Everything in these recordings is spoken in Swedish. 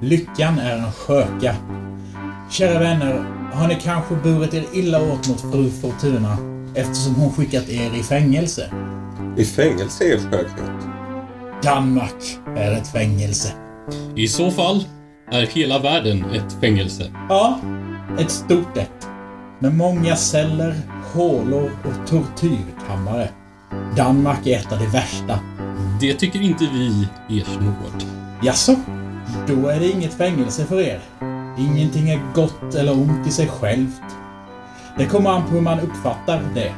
Lyckan är en sköka. Kära vänner, har ni kanske burit er illa åt mot fru Fortuna eftersom hon skickat er i fängelse? I fängelse är skökhet. Danmark är ett fängelse. I så fall är hela världen ett fängelse. Ja, ett stort ett. Med många celler, hålor och tortyrkammare. Danmark är ett av de värsta. Det tycker inte vi ers nåd. Jaså? Då är det inget fängelse för er. Ingenting är gott eller ont i sig självt. Det kommer an på hur man uppfattar det.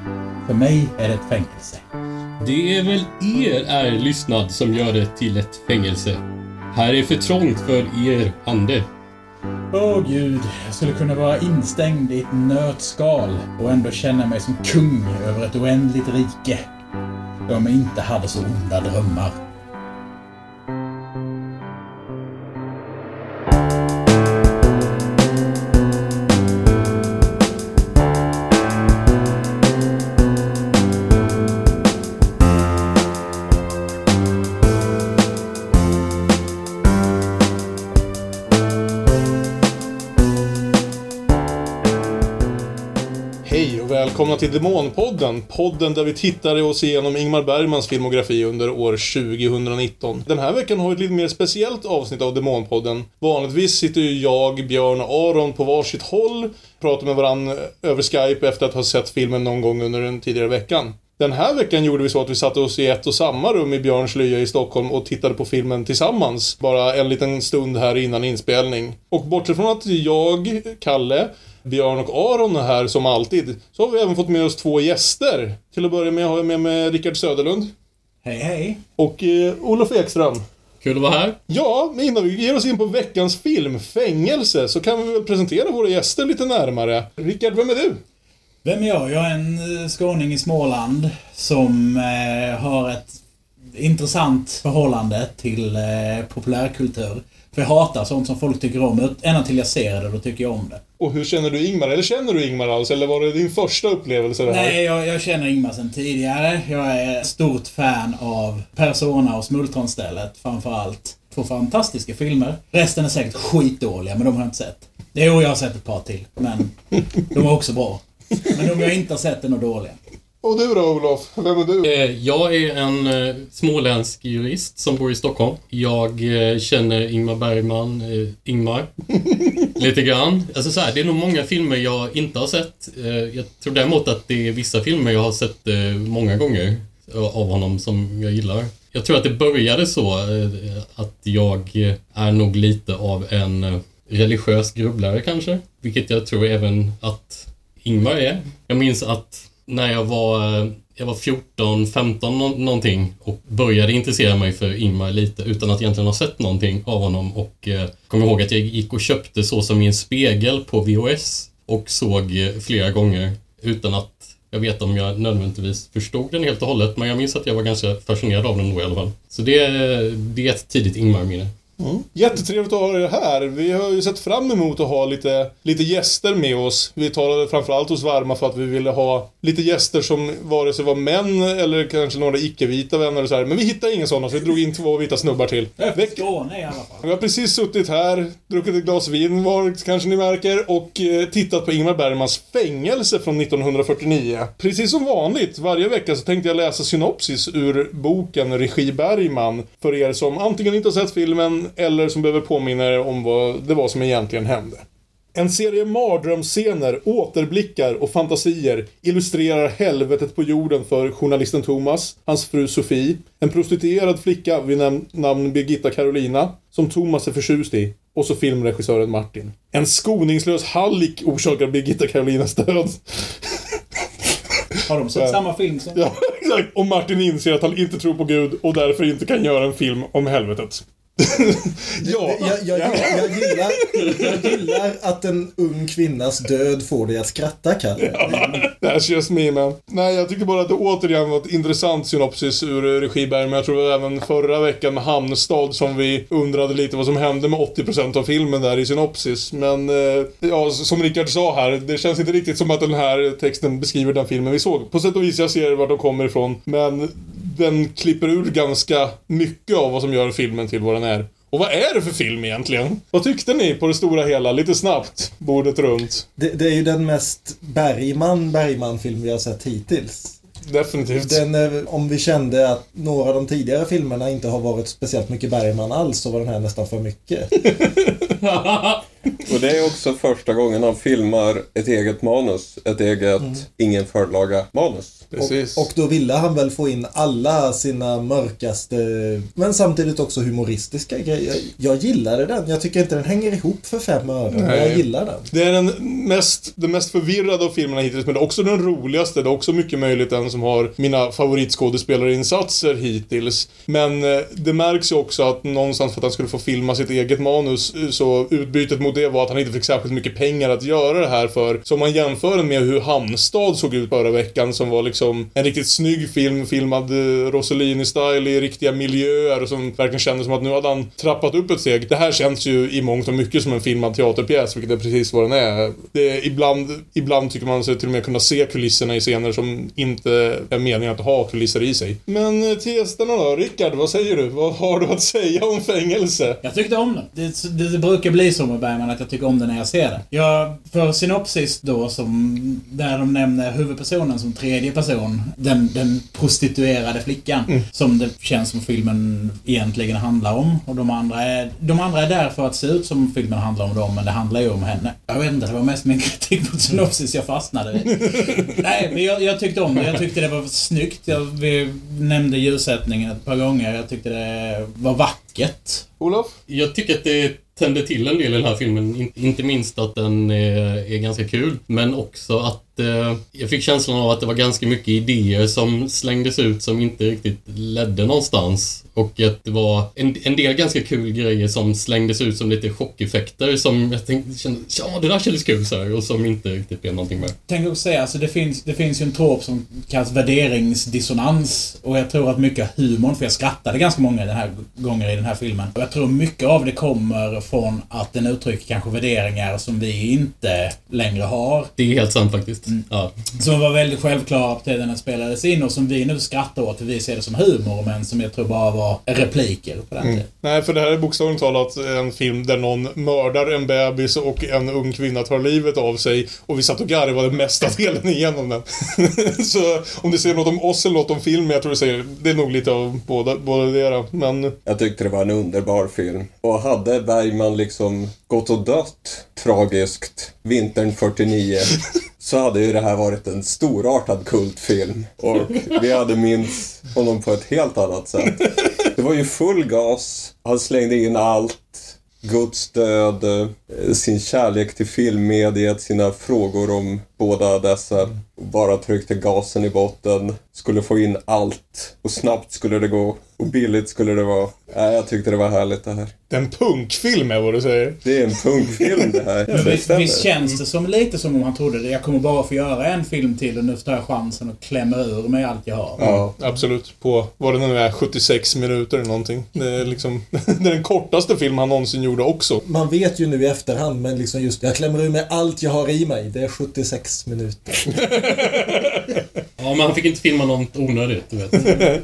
För mig är det ett fängelse. Det är väl er är lyssnad som gör det till ett fängelse. Här är för trångt för er ande. Åh gud, jag skulle kunna vara instängd i ett nötskal och ändå känna mig som kung över ett oändligt rike. Om jag inte hade så onda drömmar. Till Demonpodden. Podden där vi tittar oss igenom Ingmar Bergmans filmografi under år 2019. Den här veckan har vi ett lite mer speciellt avsnitt av Demonpodden. Vanligtvis sitter ju jag, Björn och Aron på varsitt håll, pratar med varandra över Skype efter att ha sett filmen någon gång under den tidigare veckan. Den här veckan gjorde vi så att vi satte oss i ett och samma rum i Björns lya i Stockholm och tittade på filmen tillsammans. Bara en liten stund här innan inspelning. Och bortsett från att jag, Kalle, Björn och Aron är här som alltid, så har vi även fått med oss två gäster. Till att börja med har jag med mig Rickard Söderlund Hej hej! och eh, Olof Ekström. Kul att vara här. Ja, men innan vi ger oss in på veckans film, Fängelse, så kan vi väl presentera våra gäster lite närmare. Rickard, vem är du? Vem är jag? Jag är en eh, skåning i Småland som eh, har ett intressant förhållande till eh, populärkultur. För jag hatar sånt som folk tycker om. Ända till jag ser det, då tycker jag om det. Och hur känner du Ingmar? Eller känner du Ingmar alls? Eller var det din första upplevelse det här? Nej, jag, jag känner Ingmar sedan tidigare. Jag är stort fan av Persona och Smultronstället framför allt. Två fantastiska filmer. Resten är säkert skitdåliga, men de har jag inte sett. Jo, jag har sett ett par till, men de är också bra. Men de jag inte har sett är nog dåliga. Och du då Olof? Vem är du? Eh, Jag är en eh, småländsk jurist som bor i Stockholm. Jag eh, känner Ingmar Bergman, Ingmar, lite grann. Alltså så här, det är nog många filmer jag inte har sett. Jag tror däremot att det är vissa filmer jag har sett många gånger av honom som jag gillar. Jag tror att det började så att jag är nog lite av en religiös grubblare kanske. Vilket jag tror även att Ingmar är. Jag minns att när jag var, jag var 14, 15 någonting och började intressera mig för Ingmar lite utan att egentligen ha sett någonting av honom och eh, kom ihåg att jag gick och köpte så som i en spegel på VHS och såg eh, flera gånger utan att jag vet om jag nödvändigtvis förstod den helt och hållet men jag minns att jag var ganska fascinerad av den då i alla fall. Så det, det är ett tidigt Ingmar-minne. Mm. Jättetrevligt att ha er här. Vi har ju sett fram emot att ha lite, lite gäster med oss. Vi talade framförallt hos Varma för att vi ville ha lite gäster som vare sig var män eller kanske några icke-vita vänner och så här. Men vi hittade inga sådana så vi drog in två vita snubbar till. Veck- Skåne i alla fall. vi har precis suttit här, druckit ett glas vin var, kanske ni märker, och eh, tittat på Ingmar Bergmans Fängelse från 1949. Precis som vanligt, varje vecka så tänkte jag läsa synopsis ur boken Regi Bergman för er som antingen inte har sett filmen eller som behöver påminna er om vad det var som egentligen hände. En serie mardrömsscener, återblickar och fantasier illustrerar helvetet på jorden för journalisten Thomas, hans fru Sofie, en prostituerad flicka vid nam- namn Birgitta Carolina, som Thomas är förtjust i, och så filmregissören Martin. En skoningslös hallick orsakar Birgitta Carolinas död. Har de sett samma film som... Ja, exakt. Och Martin inser att han inte tror på Gud och därför inte kan göra en film om helvetet. Ja, Jag, jag, jag, jag, gillar, jag gillar att en ung kvinnas död får dig att skratta, Kalle. That's just me man. Nej, jag tycker bara att det återigen var ett intressant synopsis ur regiberg, men jag tror det även förra veckan med Hamnstad som vi undrade lite vad som hände med 80% av filmen där i synopsis. Men, eh, ja, som Rickard sa här, det känns inte riktigt som att den här texten beskriver den filmen vi såg. På sätt och vis, jag ser var de kommer ifrån, men den klipper ur ganska mycket av vad som gör filmen till vad den är. Och vad är det för film egentligen? Vad tyckte ni på det stora hela? Lite snabbt, bordet runt. Det, det är ju den mest Bergman Bergman-film vi har sett hittills. Definitivt. Den, eh, om vi kände att några av de tidigare filmerna inte har varit speciellt mycket Bergman alls så var den här nästan för mycket. Och det är också första gången han filmar ett eget manus. Ett eget, ingen förlaga manus. Och, och då ville han väl få in alla sina mörkaste, men samtidigt också humoristiska grejer. Jag gillade den. Jag tycker inte den hänger ihop för fem öre, men jag gillar den. Det är den mest, den mest förvirrade av filmerna hittills, men det är också den roligaste. Det är också mycket möjligt den som har mina favoritskådespelarinsatser hittills. Men eh, det märks ju också att någonstans för att han skulle få filma sitt eget manus, eh, så utbytet mot det var att han inte fick särskilt mycket pengar att göra det här för. Så om man jämför den med hur Hamnstad såg ut förra veckan, som var liksom en riktigt snygg film, filmad eh, Rossellini-style i riktiga miljöer och som verkligen kändes som att nu hade han trappat upp ett steg. Det här känns ju i mångt och mycket som en filmad teaterpjäs, vilket är precis vad den är. Det är ibland, ibland tycker man sig till och med kunna se kulisserna i scener som inte är meningen att ha kulisser i sig. Men eh, testerna då? Rickard, vad säger du? Vad har du att säga om fängelse? Jag tyckte om den. Det, det, det brukar bli så med Bergman att jag tycker om den när jag ser den. Jag, för synopsis då, som, där de nämner huvudpersonen som tredje person. Den, den prostituerade flickan. Som det känns som filmen egentligen handlar om. Och de andra, är, de andra är där för att se ut som filmen handlar om dem, men det handlar ju om henne. Jag vet inte, det var mest min kritik mot synopsis jag fastnade vid. Nej, men jag, jag tyckte om det. Jag tyckte det var snyggt. Jag, vi nämnde ljussättningen ett par gånger. Jag tyckte det var vackert. Olof? Jag tycker att det tände till en del i den här filmen. In- Inte minst att den är, är ganska kul, men också att jag fick känslan av att det var ganska mycket idéer som slängdes ut som inte riktigt ledde någonstans. Och att det var en, en del ganska kul grejer som slängdes ut som lite chockeffekter som jag tänkte, kände, ja det där kändes kul så här, och som inte riktigt blev någonting med. Tänk också säga, alltså det finns, det finns ju en trop som kallas värderingsdissonans. Och jag tror att mycket av humorn, för jag skrattade ganska många den här gånger i den här filmen. Och jag tror mycket av det kommer från att den uttrycker kanske värderingar som vi inte längre har. Det är helt sant faktiskt. Ja. Som var väldigt självklara på tiden den spelades in och som vi nu skrattar åt för vi ser det som humor men som jag tror bara var repliker på den tiden. Nej, för det här är bokstavligt talat en film där någon mördar en bebis och en ung kvinna tar livet av sig. Och vi satt och garvade mesta delen igenom den. så om du säger något om oss eller något om filmen, jag tror du säger det är nog lite av båda, båda det Men Jag tyckte det var en underbar film. Och hade Bergman liksom gått och dött tragiskt vintern 49 så hade ju det här varit en storartad kultfilm. Och vi hade minns honom på ett helt annat sätt. Det var ju full gas. Han slängde in allt. Guds död, eh, sin kärlek till filmmediet, sina frågor om båda dessa. Bara tryckte gasen i botten, skulle få in allt. Och snabbt skulle det gå. Och billigt skulle det vara. Nej, jag tyckte det var härligt det här. en punkfilm är vad du säger. Det är en punkfilm det här. Det visst, visst känns det som lite som om han trodde det. Jag kommer bara få göra en film till och nu tar jag chansen att klämma ur mig allt jag har. Ja. Absolut. På vad det nu är, 76 minuter eller någonting. Det är liksom det är den kortaste film han någonsin gjorde också. Man vet ju nu i efterhand, men liksom just jag klämmer ur mig allt jag har i mig. Det är 76 minuter. ja, men han fick inte filma något onödigt, du vet.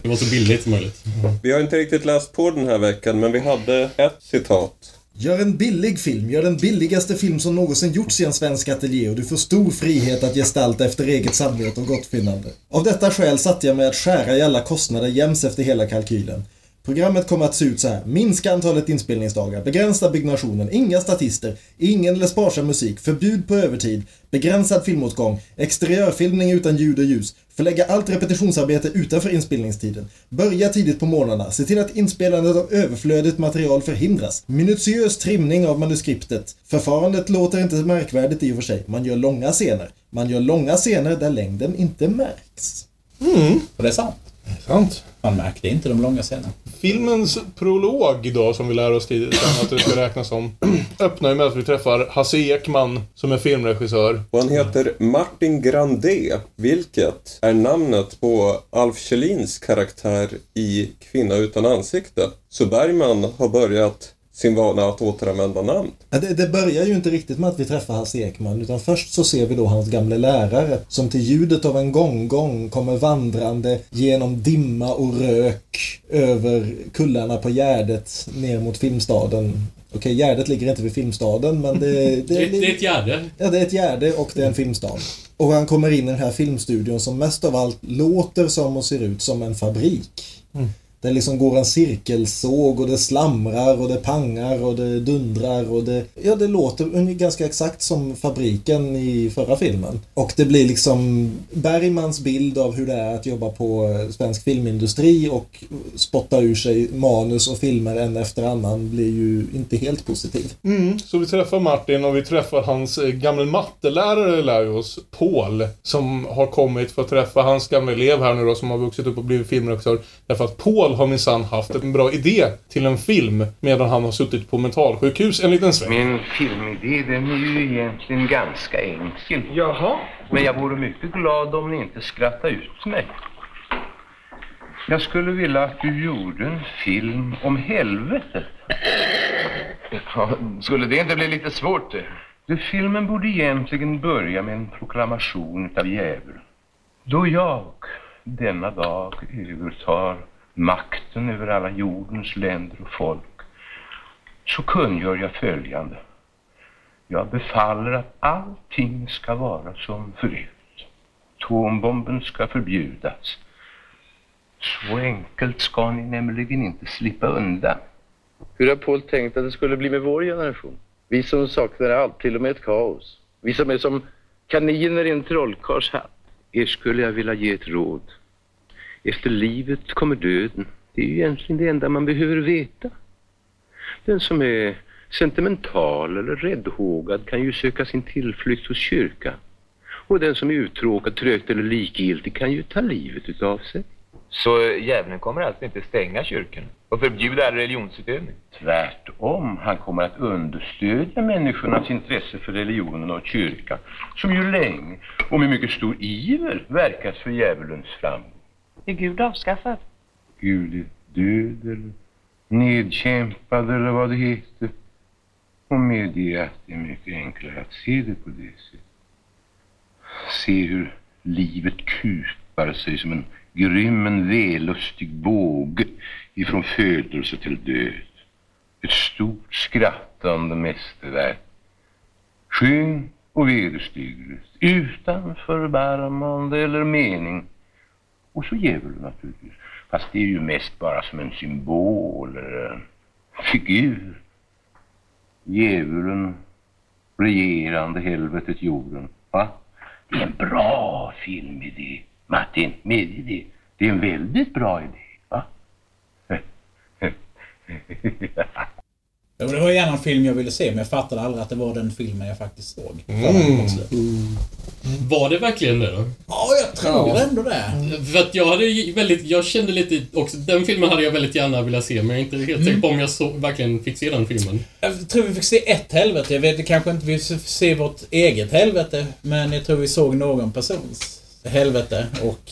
Det var så billigt som möjligt. Vi har inte riktigt läst på den här veckan, men vi hade ett citat. Gör en billig film. Gör den billigaste film som någonsin gjorts i en svensk ateljé och du får stor frihet att gestalta efter eget samvete och gottfinnande. Av detta skäl satte jag mig att skära i alla kostnader jäms efter hela kalkylen. Programmet kommer att se ut så här. Minska antalet inspelningsdagar, begränsa byggnationen, inga statister, ingen eller sparsam musik, förbud på övertid, begränsad filmåtgång, exteriörfilmning utan ljud och ljus, förlägga allt repetitionsarbete utanför inspelningstiden, börja tidigt på morgnarna, se till att inspelandet av överflödigt material förhindras, minutiös trimning av manuskriptet. Förfarandet låter inte märkvärdigt i och för sig, man gör långa scener. Man gör långa scener där längden inte märks. Och det är sant. Sant. Man märkte inte de långa scenerna. Filmens prolog då som vi lär oss tidigt sen att det ska räknas som, öppnar ju med att vi träffar Hasse Ekman, som är filmregissör. Och han heter Martin Grandé, vilket är namnet på Alf Kjellins karaktär i Kvinna utan ansikte. Så Bergman har börjat sin vana att återanvända namn. Ja, Det, det börjar ju inte riktigt med att vi träffar Hasse Ekman utan först så ser vi då hans gamle lärare som till ljudet av en gonggong kommer vandrande genom dimma och rök över kullarna på Gärdet ner mot Filmstaden. Okej, Gärdet ligger inte vid Filmstaden men det, det, Det, det är ett gärde. Ja, det är ett gärde och det är en filmstad. Och han kommer in i den här filmstudion som mest av allt låter som och ser ut som en fabrik. Det liksom går en cirkelsåg och det slamrar och det pangar och det dundrar och det... Ja, det låter ganska exakt som fabriken i förra filmen. Och det blir liksom Bergmans bild av hur det är att jobba på eh, svensk filmindustri och spotta ur sig manus och filmer en efter annan blir ju inte helt positiv. Mm, så vi träffar Martin och vi träffar hans eh, gamla mattelärare lär oss, Paul, som har kommit för att träffa hans gamla elev här nu då, som har vuxit upp och blivit filmregissör. Därför att Paul har minsann haft en bra idé till en film medan han har suttit på mentalsjukhus en liten sväng. Min filmidé den är ju egentligen ganska enkel. Jaha. Men jag vore mycket glad om ni inte skrattade ut mig. Jag skulle vilja att du gjorde en film om helvetet. Ja, skulle det inte bli lite svårt det? Du, filmen borde egentligen börja med en proklamation av djävulen. Då jag denna dag övertar makten över alla jordens länder och folk så kungör jag följande. Jag befaller att allting ska vara som förut. Atombomben ska förbjudas. Så enkelt ska ni nämligen inte slippa undan. Hur har Paul tänkt att det skulle bli med vår generation? Vi som saknar allt, till och med ett kaos. Vi som är som kaniner i en trollkarls hatt. Er skulle jag vilja ge ett råd. Efter livet kommer döden. Det är ju egentligen det enda man behöver veta. Den som är sentimental eller räddhågad kan ju söka sin tillflykt hos kyrkan. Och den som är uttråkad, trögt eller likgiltig kan ju ta livet utav sig. Så djävulen kommer alltså inte stänga kyrkan och förbjuda religionsutövning? Tvärtom, han kommer att understödja människornas intresse för religionen och kyrkan som ju länge och med mycket stor iver verkat för djävulens framgång. Är Gud avskaffad? Gud är död eller nedkämpad eller vad det heter. Och medge att det är mycket enklare att se det på det sättet. Se hur livet kupar sig som en grym, en vällustig båge ifrån födelse till död. Ett stort skrattande mästerverk. Skön och vederstyggligt, utan förbarmande eller mening. Och så djävulen naturligtvis. Fast det är ju mest bara som en symbol eller en figur. Djävulen, regerande helvetet jorden. Va? Det är en bra filmidé. Martin, medge det. Det är en väldigt bra idé. Va? Jo, det var gärna en film jag ville se, men jag fattade aldrig att det var den filmen jag faktiskt såg. Var det verkligen det då? Ja, jag tror ändå det. För att jag hade väldigt, jag kände lite också, den filmen hade jag väldigt gärna velat se, men jag är inte helt säker på om jag så, verkligen fick se den filmen. Jag tror vi fick se ett helvete. Jag vet kanske inte vi fick se vårt eget helvete, men jag tror vi såg någon persons helvete och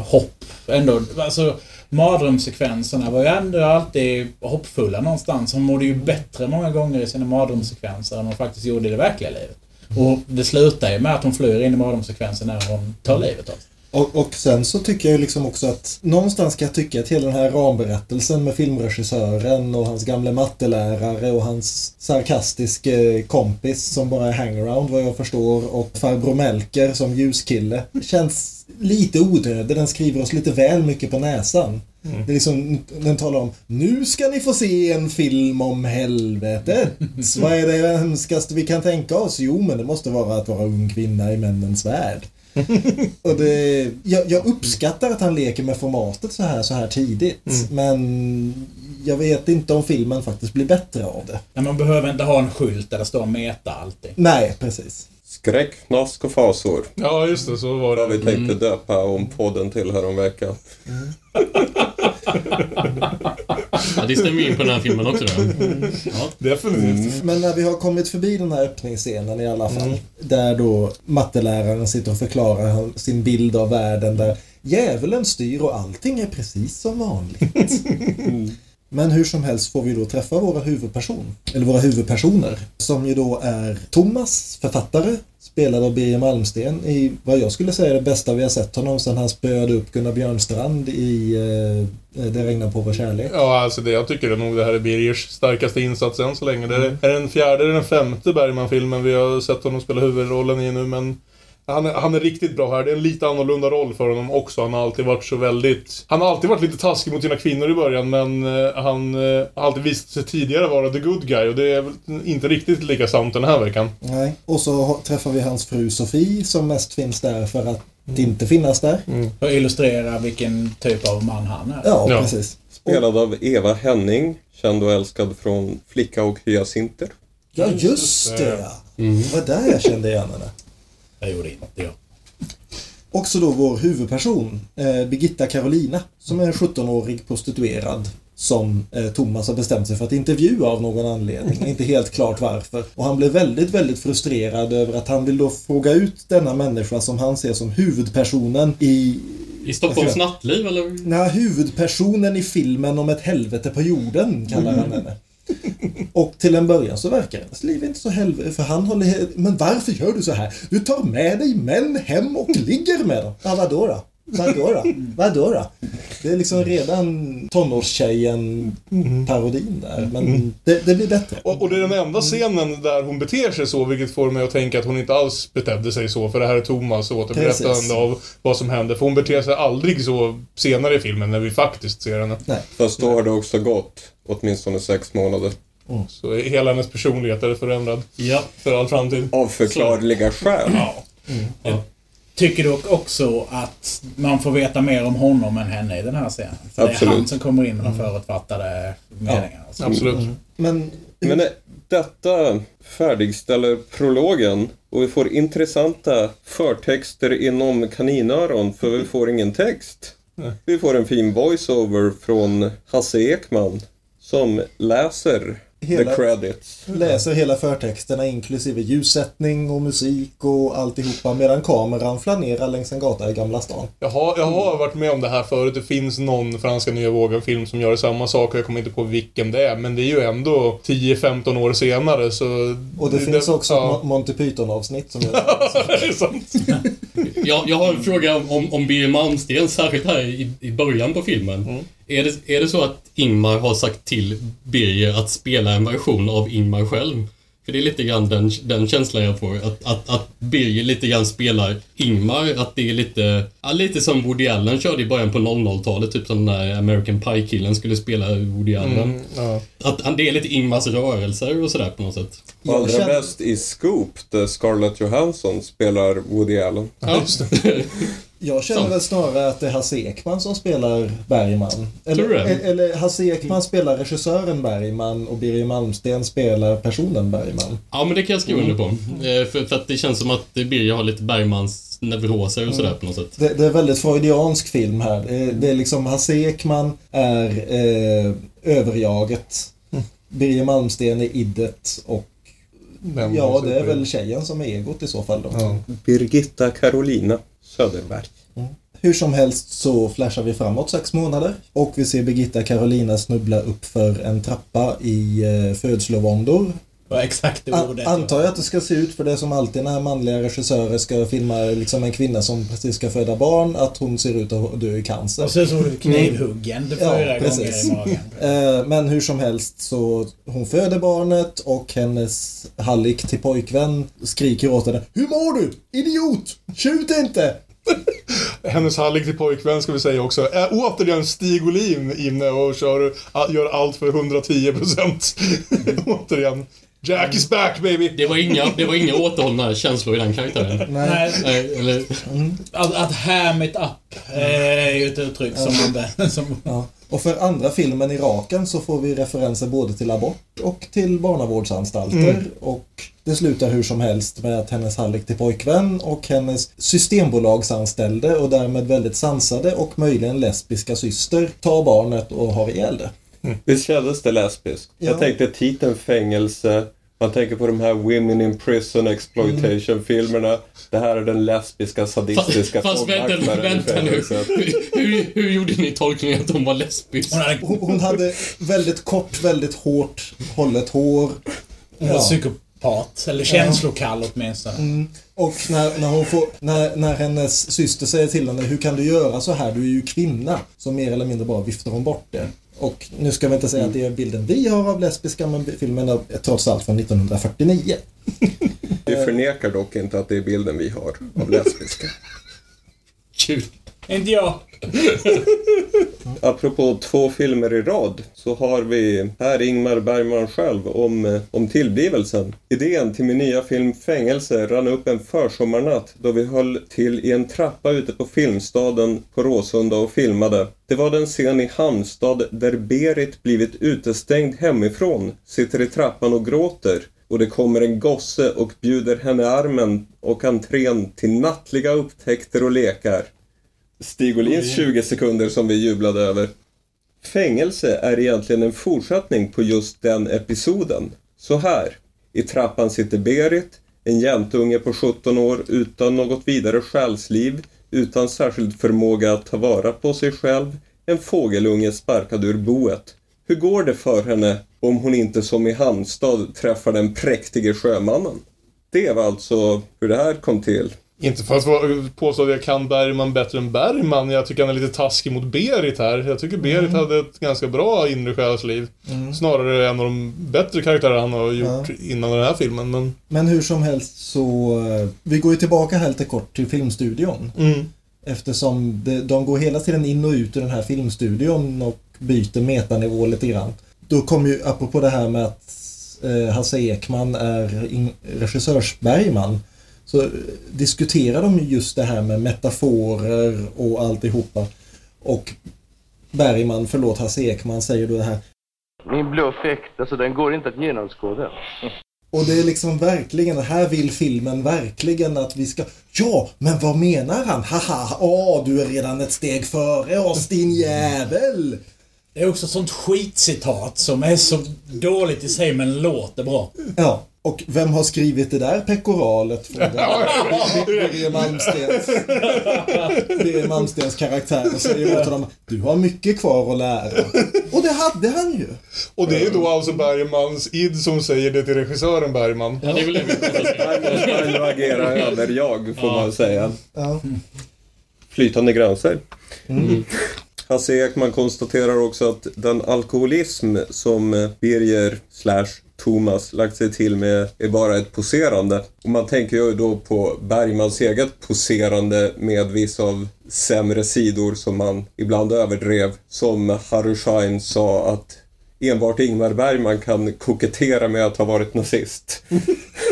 hopp. Ändå, alltså mardrömssekvenserna var ju ändå alltid hoppfulla någonstans. Hon mådde ju bättre många gånger i sina mardrömssekvenser än hon faktiskt gjorde i det verkliga livet. Och det slutar ju med att hon flyr in i mardrömssekvensen när hon tar livet av sig. Och, och sen så tycker jag liksom också att någonstans kan jag tycka att hela den här ramberättelsen med filmregissören och hans gamla mattelärare och hans sarkastiske kompis som bara är hangaround vad jag förstår och farbror Melker som ljuskille känns lite onödig. Den skriver oss lite väl mycket på näsan. Det är liksom, den talar om Nu ska ni få se en film om helvetet. Vad är det hemskaste vi kan tänka oss? Jo, men det måste vara att vara ung kvinna i männens värld. Och det, jag, jag uppskattar att han leker med formatet så här, så här tidigt. Men jag vet inte om filmen faktiskt blir bättre av det. Men man behöver inte ha en skylt där det står meta alltid. Nej, precis. Skräck, fnask och fasor. Ja, just det. Så var Vad vi det. tänkte döpa om podden till häromveckan. Ja, det stämmer ju in på den här filmen också då. Ja. Definitivt. Men när vi har kommit förbi den här öppningsscenen i alla fall. Där då matteläraren sitter och förklarar sin bild av världen där djävulen styr och allting är precis som vanligt. Men hur som helst får vi då träffa våra huvudperson, eller våra huvudpersoner, som ju då är Thomas, författare, spelad av Birger Malmsten i vad jag skulle säga är det bästa vi har sett honom sedan han spöade upp Gunnar Björnstrand i eh, Det regnar på vår kärlek. Ja, alltså det jag tycker nog det här är Birgers starkaste insats än så länge. Det är, är den fjärde eller den femte Bergman-filmen vi har sett honom spela huvudrollen i nu, men han är, han är riktigt bra här. Det är en lite annorlunda roll för honom också. Han har alltid varit så väldigt... Han har alltid varit lite taskig mot sina kvinnor i början, men eh, han eh, har alltid visat sig tidigare vara the good guy och det är inte riktigt lika sant den här veckan. Nej. Och så träffar vi hans fru Sofie som mest finns där för att inte finnas där. För att illustrera vilken typ av man han är. Ja, Ja. precis. Spelad av Eva Henning, känd och älskad från Flicka och hyacinter. Ja, just det ja. Det var där jag kände igen henne. Jag gjorde inte jag. Också då vår huvudperson, eh, Birgitta Carolina, som är en 17-årig prostituerad som eh, Thomas har bestämt sig för att intervjua av någon anledning. Inte helt klart varför. Och han blir väldigt, väldigt frustrerad över att han vill då fråga ut denna människa som han ser som huvudpersonen i... I Stockholms nattliv eller? Nej, huvudpersonen i filmen om ett helvete på jorden, kallar han henne. Och till en början så verkar hennes liv inte så helvete, för han håller... Men varför gör du så här? Du tar med dig män hem och ligger med dem. Ja, vadå då? Vadå då? Vadå då? Det är liksom redan tonårstjejen-parodin där, men det, det blir bättre. Och, och det är den enda scenen där hon beter sig så, vilket får mig att tänka att hon inte alls betedde sig så. För det här är Thomas återberättande Precis. av vad som hände. För hon beter sig aldrig så senare i filmen, när vi faktiskt ser henne. Fast då har det också gått åtminstone sex månader. Så hela hennes personlighet är förändrad Ja. för all framtid. Av förklarliga skäl. Tycker dock också att man får veta mer om honom än henne i den här scenen. För det är Absolut. han som kommer in med de förutfattade meningarna. Så- Absolut. Men Men eh, detta färdigställer prologen och vi får intressanta förtexter inom kaninöron för vi får ingen text. Vi får en fin voiceover från Hasse Ekman som läser Hela- the credits. läser hela förtexterna inklusive ljussättning och musik och alltihopa medan kameran flanerar längs en gata i Gamla stan. Jag har, jag har varit med om det här förut. Det finns någon franska nya vågen-film som gör samma sak och jag kommer inte på vilken det är. Men det är ju ändå 10-15 år senare så... Och det, finns också ja. ett Monty Python-avsnitt som gör det är sant. Jag, jag har en fråga om, om, Birger Malmsten, särskilt här i, i början på filmen. Är, det, är det så att Ingmar har sagt till Birger att spela en version av Ingmar själv? För det är lite grann den, den känslan jag får. Att, att, att Birger lite grann spelar Ingmar. Att det är lite, ja, lite som Woody Allen körde i början på 00-talet. Typ som när American Pie-killen skulle spela Woody Allen. Mm, ja. Att, det är lite Ingmars rörelser och sådär på något sätt. Och allra känner- bäst i Scoop där Scarlett Johansson spelar Woody Allen. Ja, Jag känner väl snarare att det är Hasse Ekman som spelar Bergman. Eller, Tror du det? e- eller Hasse Ekman spelar regissören Bergman och Birger Malmsten spelar personen Bergman. Ja, men det kan jag skriva under på. Eh, För, för att det känns som att Birger har lite Bergmans neuroser och sådär på något sätt. Det, det är väldigt freudiansk film här. Det är, det är liksom Hasse Ekman är eh, överjaget. Birger Malmsten är iddet och Den ja, det är väl tjejen som är egot i så fall då. Ja. Birgitta Carolina Söderberg. Hur som helst så flashar vi framåt sex månader och vi ser Birgitta Carolina snubbla upp för en trappa i eh, födslovåndor. Var exakt det An- ordet. antar jag att det ska se ut för det som alltid när manliga regissörer ska filma liksom en kvinna som precis ska föda barn, att hon ser ut att dö i cancer. Och så såg du knivhuggen Ja, fyra precis. gånger i magen. Eh, Men hur som helst så hon föder barnet och hennes hallick till pojkvän skriker åt henne Hur mår du? Idiot! Tjut inte! Hennes hallick till pojkvän ska vi säga också. Är återigen Stig Olin inne och kör, gör allt för 110 procent. återigen. Jack is back baby! Det var inga, det var inga återhållna känslor i den karaktären. Nej, Nej, eller, att, att ham it up eh, är ju ett uttryck som används. Som, Ja. Och för andra filmen i raken så får vi referenser både till abort och till barnavårdsanstalter. Och det slutar hur som helst med att hennes hallick till pojkvän och hennes systembolagsanställde och därmed väldigt sansade och möjligen lesbiska syster tar barnet och har ihjäl det. Visst kändes det lesbiskt? Ja. Jag tänkte titeln fängelse, Man tänker på de här Women in Prison Exploitation-filmerna. Det här är den lesbiska, sadistiska Fast vänta, vänta nu. Hur, hur, hur gjorde ni tolkningen att hon var lesbisk? Hon hade Hon, hade väldigt kort, väldigt hårt hållet hår. hon var Ja. psykopat. Eller känslokall åtminstone. Och när, när, hon får, när, när hennes syster säger till henne Hur kan du göra så här? Du är ju kvinna. Så mer eller mindre bara viftar hon bort det. Och nu ska vi inte säga att det är bilden vi har av lesbiska men filmen är trots allt från 1949. Vi förnekar dock inte att det är bilden vi har av lesbiska. Kul. Inte jag. Apropå två filmer i rad så har vi här Ingmar Bergman själv om, eh, om tillblivelsen. Idén till min nya film Fängelse rann upp en försommarnatt då vi höll till i en trappa ute på Filmstaden på Råsunda och filmade. Det var den scen i Halmstad där Berit blivit utestängd hemifrån, sitter i trappan och gråter och det kommer en gosse och bjuder henne armen och entrén till nattliga upptäckter och lekar. Stig Olins 20 sekunder som vi jublade över. Fängelse är egentligen en fortsättning på just den episoden. Så här. I trappan sitter Berit, en jäntunge på 17 år utan något vidare själsliv, utan särskild förmåga att ta vara på sig själv, en fågelunge sparkad ur boet. Hur går det för henne om hon inte som i Halmstad träffar den präktige sjömannen? Det var alltså hur det här kom till. Inte för att påstå att jag kan Bergman bättre än Bergman. Jag tycker han är lite taskig mot Berit här. Jag tycker Berit hade ett ganska bra inre själsliv. Snarare en av de bättre karaktärer han har gjort innan den här filmen. Men, Men hur som helst så... eh, Vi går ju tillbaka här lite kort till filmstudion. mm. Eftersom de går hela tiden in och ut ur den här filmstudion och byter metanivå lite grann. Då kommer ju, apropå det här med att eh, Hasse Ekman är in, regissörs-Bergman, så diskuterar de ju just det här med metaforer och alltihopa. Och Bergman, förlåt Hasse Ekman, säger då det här Min bluff äkta, alltså den går inte att genomskåda. Och det är liksom verkligen, här vill filmen verkligen att vi ska... Ja, men vad menar han? Haha, åh, du är redan ett steg före oss din jävel! Det är också ett sånt skitcitat som är så dåligt i sig men låter bra. Ja, och vem har skrivit det där pekoralet? Birger Malmstens. Birger Malmstens karaktär och säger åt honom Du har mycket kvar att lära. Och det hade han ju. Och det är då alltså Bergmans id som säger det till regissören Bergman. Ja, det är väl det. Han kan ju agera över jag, får man säga. Ja. Flytande gränser. Hasse Ekman konstaterar också att den alkoholism som eh, Birger slash Thomas lagt sig till med är bara ett poserande. Och man tänker ju då på Bergmans eget poserande med vissa av sämre sidor som man ibland överdrev. Som Harry Schein sa att enbart Ingmar Bergman kan kokettera med att ha varit nazist.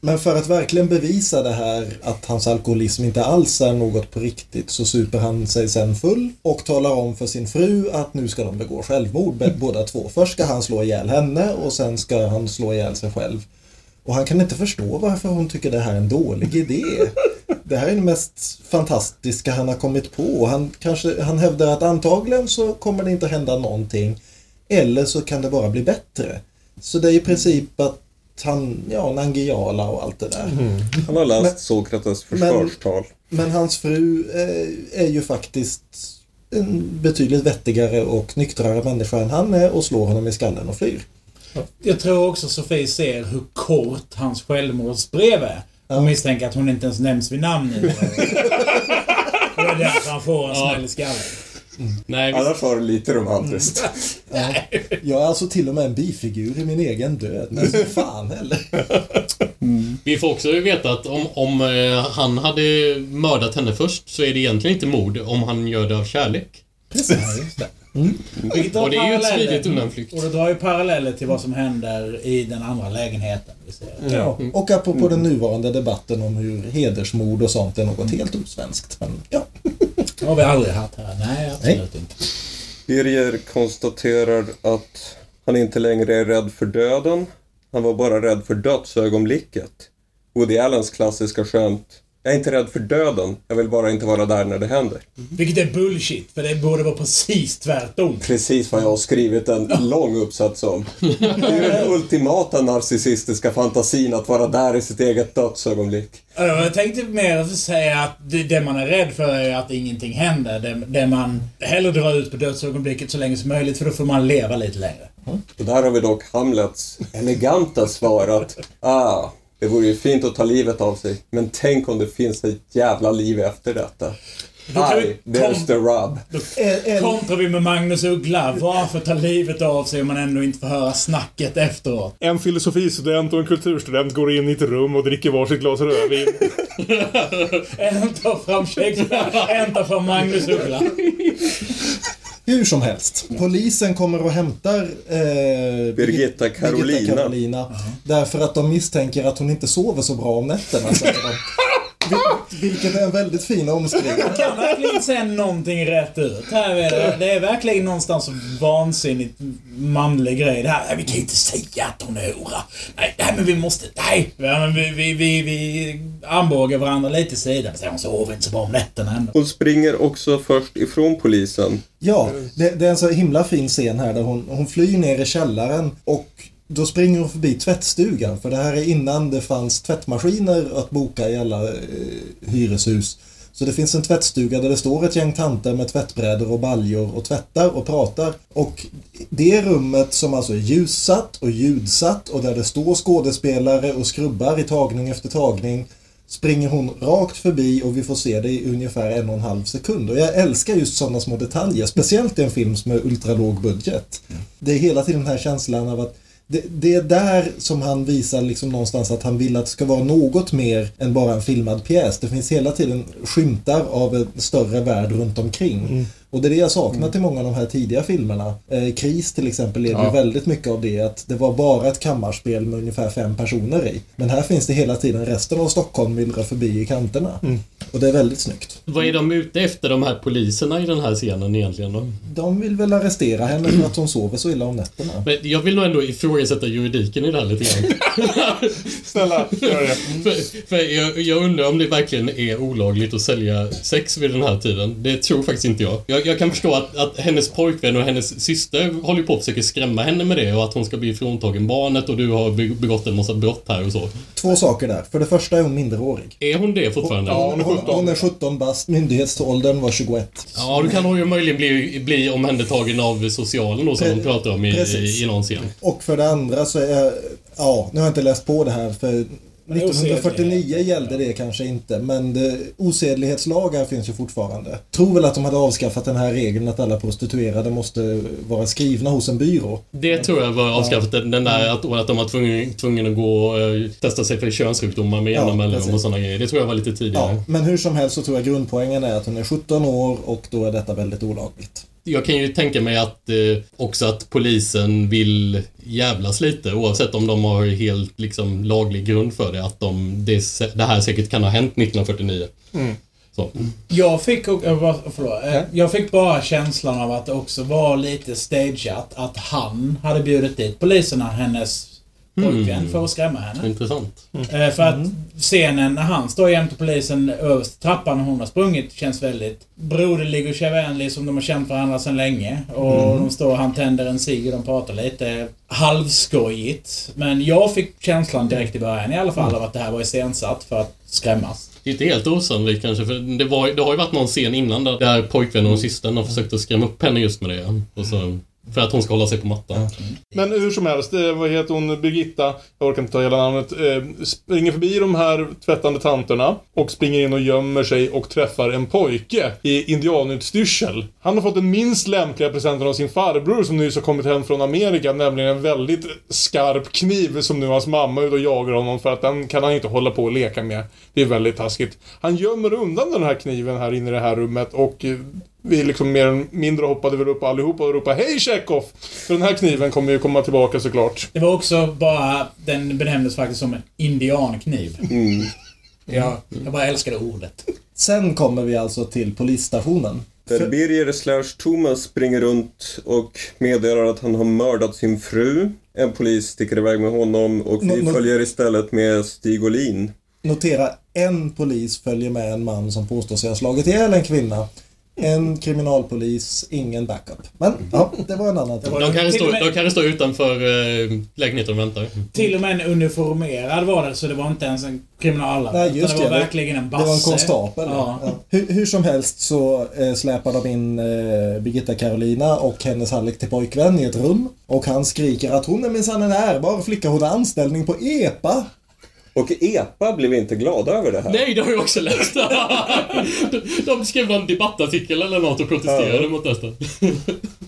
Men för att verkligen bevisa det här att hans alkoholism inte alls är något på riktigt så super han sig sen full och talar om för sin fru att nu ska de begå självmord båda två. Först ska han slå ihjäl henne och sen ska han slå ihjäl sig själv. Och han kan inte förstå varför hon tycker det här är en dålig idé. Det här är det mest fantastiska han har kommit på. Han, kanske, han hävdar att antagligen så kommer det inte hända någonting. Eller så kan det bara bli bättre. Så det är i princip att han, ja, Nangiala och allt det där. Han har läst Men- Sokrates men- försvarstal. Men hans fru eh, är ju faktiskt en betydligt vettigare och nyktrare människa än han är och slår honom i skallen och flyr. Jag tror också Sofie ser hur kort hans självmordsbrev är. Och misstänker att hon inte ens nämns vid namn det är därför han får en smäll i skallen. Nej, vi, Annars var det lite romantiskt. Jag är alltså till och med en bifigur i min egen död. Men så fan heller. vi får också veta att om, om eh, han hade mördat henne först så är det egentligen inte mord om han gör det av kärlek. Precis. Drar Och det är ju ett smidigt undanflykt. Och det drar ju paralleller till vad som händer i den andra lägenheten. Vi ser. Ja. Och apropå den nuvarande debatten om hur hedersmord och sånt är något helt osvenskt. Men ja. Det har vi aldrig haft här. Nej, absolut inte. Birger konstaterar att han inte längre är rädd för döden. Han var bara rädd för dödsögonblicket. Woody Allens klassiska skämt. Jag är inte rädd för döden. Jag vill bara inte vara där när det händer. Vilket är bullshit, för det borde vara precis tvärtom. Precis vad jag har skrivit en lång uppsats om. Det är ju den ultimata narcissistiska fantasin att vara där i sitt eget dödsögonblick. Ja, Jag tänkte mer att säga att det, det man är rädd för är att ingenting händer. Det, det man hellre drar ut på dödsögonblicket så länge som möjligt, för då får man leva lite längre. Och där har vi dock Hamlets eleganta svar att ah, det vore ju fint att ta livet av sig, men tänk om det finns ett jävla liv efter detta. Då Aj, there's the rub. kontrar vi med Magnus Uggla. Varför ta livet av sig om man ändå inte får höra snacket efteråt? En filosofistudent och en kulturstudent går in i ett rum och dricker varsitt glas rödvin. En tar fram Shakespeare, en tar fram Magnus Uggla. Hur som helst. Polisen kommer och hämtar eh, Birgitta Carolina. Birgitta Carolina därför att de misstänker att hon inte sover så bra om nätterna. säger de. Vil- Vilket är en väldigt fin omskrivning. Jag kan verkligen inte säga någonting rätt ut. Här är det, det är verkligen någonstans vansinnigt manlig grej. Det här, vi kan inte säga att hon är hora. Nej, nej men vi måste, nej. Ja, men vi, vi, vi, vi armbågar varandra lite i sidan. Hon sover inte så bra om nätterna ändå. Hon springer också först ifrån polisen. Ja, det, det är en så himla fin scen här där hon, hon flyr ner i källaren och då springer hon förbi tvättstugan. För det här är innan det fanns tvättmaskiner att boka i alla eh, hyreshus. Så det finns en tvättstuga där det står ett gäng tanter med tvättbrädor och baljor och tvättar och pratar. Och det rummet som alltså är ljussatt och ljudsatt och där det står skådespelare och skrubbar i tagning efter tagning springer hon rakt förbi och vi får se det i ungefär en och en halv sekund. Och jag älskar just sådana små detaljer, speciellt i en film som är ultralåg budget. Det är hela tiden den här känslan av att det, det är där som han visar liksom någonstans att han vill att det ska vara något mer än bara en filmad pjäs. Det finns hela tiden skymtar av en större värld runt omkring. Mm. Och det är det jag saknar till många av de här tidiga filmerna. Eh, Kris till exempel leder ju Ja. väldigt mycket av det att det var bara ett kammarspel med ungefär fem personer i. Men här finns det hela tiden resten av Stockholm myllrar förbi i kanterna. Och det är väldigt snyggt. Vad är de ute efter, de här poliserna i den här scenen egentligen då? De vill väl arrestera henne för att hon sover så illa om nätterna. Men jag vill nog ändå ifrågasätta juridiken i det här lite grann. Snälla, gör det. för för jag, jag undrar om det verkligen är olagligt att sälja sex vid den här tiden. Det tror faktiskt inte jag. Jag, jag kan förstå att, att hennes pojkvän och hennes syster håller på att försöka skrämma henne med det och att hon ska bli fråntagen barnet och du har be- begått en massa brott här och så. Två saker där. För det första är hon minderårig. Är hon det fortfarande? Ja, hon är Hon, 17. hon är 17 bast, myndighetsåldern var 21. Ja, då kan hon ju möjligen bli, bli omhändertagen av socialen då som Pre- hon pratar om i, precis. i, i någon scen. Och för det andra så är, ja, nu har jag inte läst på det här för 1949 gällde det kanske inte, men det, osedlighetslagar finns ju fortfarande. Tror väl att de hade avskaffat den här regeln att alla prostituerade måste vara skrivna hos en byrå. Det tror jag var avskaffat. Den den där att, att de var tvungen, tvungen att gå och eh, testa sig för könssjukdomar med jämna Ja, mellanrum och sådana grejer. Det tror jag var lite tidigare. Ja, men hur som helst så tror jag grundpoängen är att hon är 17 år och då är detta väldigt olagligt. Jag kan ju tänka mig att eh, också att polisen vill jävlas lite oavsett om de har helt liksom laglig grund för det. Att de, det, det här säkert kan ha hänt 1949. Så. Jag fick, bara- förlåt, eh, jag fick bara känslan av att det också var lite stageat. Att han hade bjudit dit poliserna, hennes pojkvän, för att skrämma henne. Intressant. Eh, För att scenen när han står jämte polisen överst trappan och hon har sprungit känns väldigt broderlig och kärvänlig som de har känt varandra sedan länge. Och de står och han tänder en cigg och de pratar lite halvskojigt. Men jag fick känslan direkt i början i alla fall av att det här var iscensatt för att skrämmas. Det är inte helt osannolikt kanske, för det, var, det har ju varit någon scen innan där, där pojkvännen och systern har försökt att skrämma upp henne just med det. Och så, för att hon ska hålla sig på mattan. Men hur som helst, eh, vad heter hon, Birgitta, jag orkar inte ta hela namnet, eh, springer förbi de här tvättande tanterna och springer in och gömmer sig och träffar en pojke i indianutstyrsel. Han har fått den minst lämpliga presenten av sin farbror som nyss har kommit hem från Amerika, nämligen en väldigt skarp kniv som nu hans mamma är ute och jagar honom för att den kan han inte hålla på och leka med. Det är väldigt taskigt. Han gömmer undan den här kniven här inne i det här rummet och eh, vi liksom mer eller mindre hoppade väl upp allihopa och ropade Hej Chekhov! För den här kniven kommer ju komma tillbaka såklart. Det var också bara, den benämndes faktiskt som en indiankniv. Ja, jag bara älskade ordet. Sen kommer vi alltså till polisstationen. Där Birger slash Thomas springer runt och meddelar att han har mördat sin fru. En polis sticker iväg med honom och vi nå- följer istället med Stig Olin. Notera En polis följer med en man som påstår sig ha slagit ihjäl en kvinna. En kriminalpolis, ingen backup. Men ja, det var en annan tid. var- De står, och med- de kanske står utanför eh, lägenheten och väntar. Till och med en uniformerad var det, så det var inte ens en kriminalare. Nej, just det var det. verkligen en Det basse. var en konstapel. Ja. Ja. Hur, hur som helst så eh, släpar de in eh, Birgitta Carolina och hennes hallick till pojkvän i ett rum. Och han skriker att hon är minsann en ärbar flicka, hon har anställning på EPA. Och EPA blev inte glada över det här. Nej, det har jag också läst. de, de skrev någon debattartikel eller något och protesterade Ja. mot detta.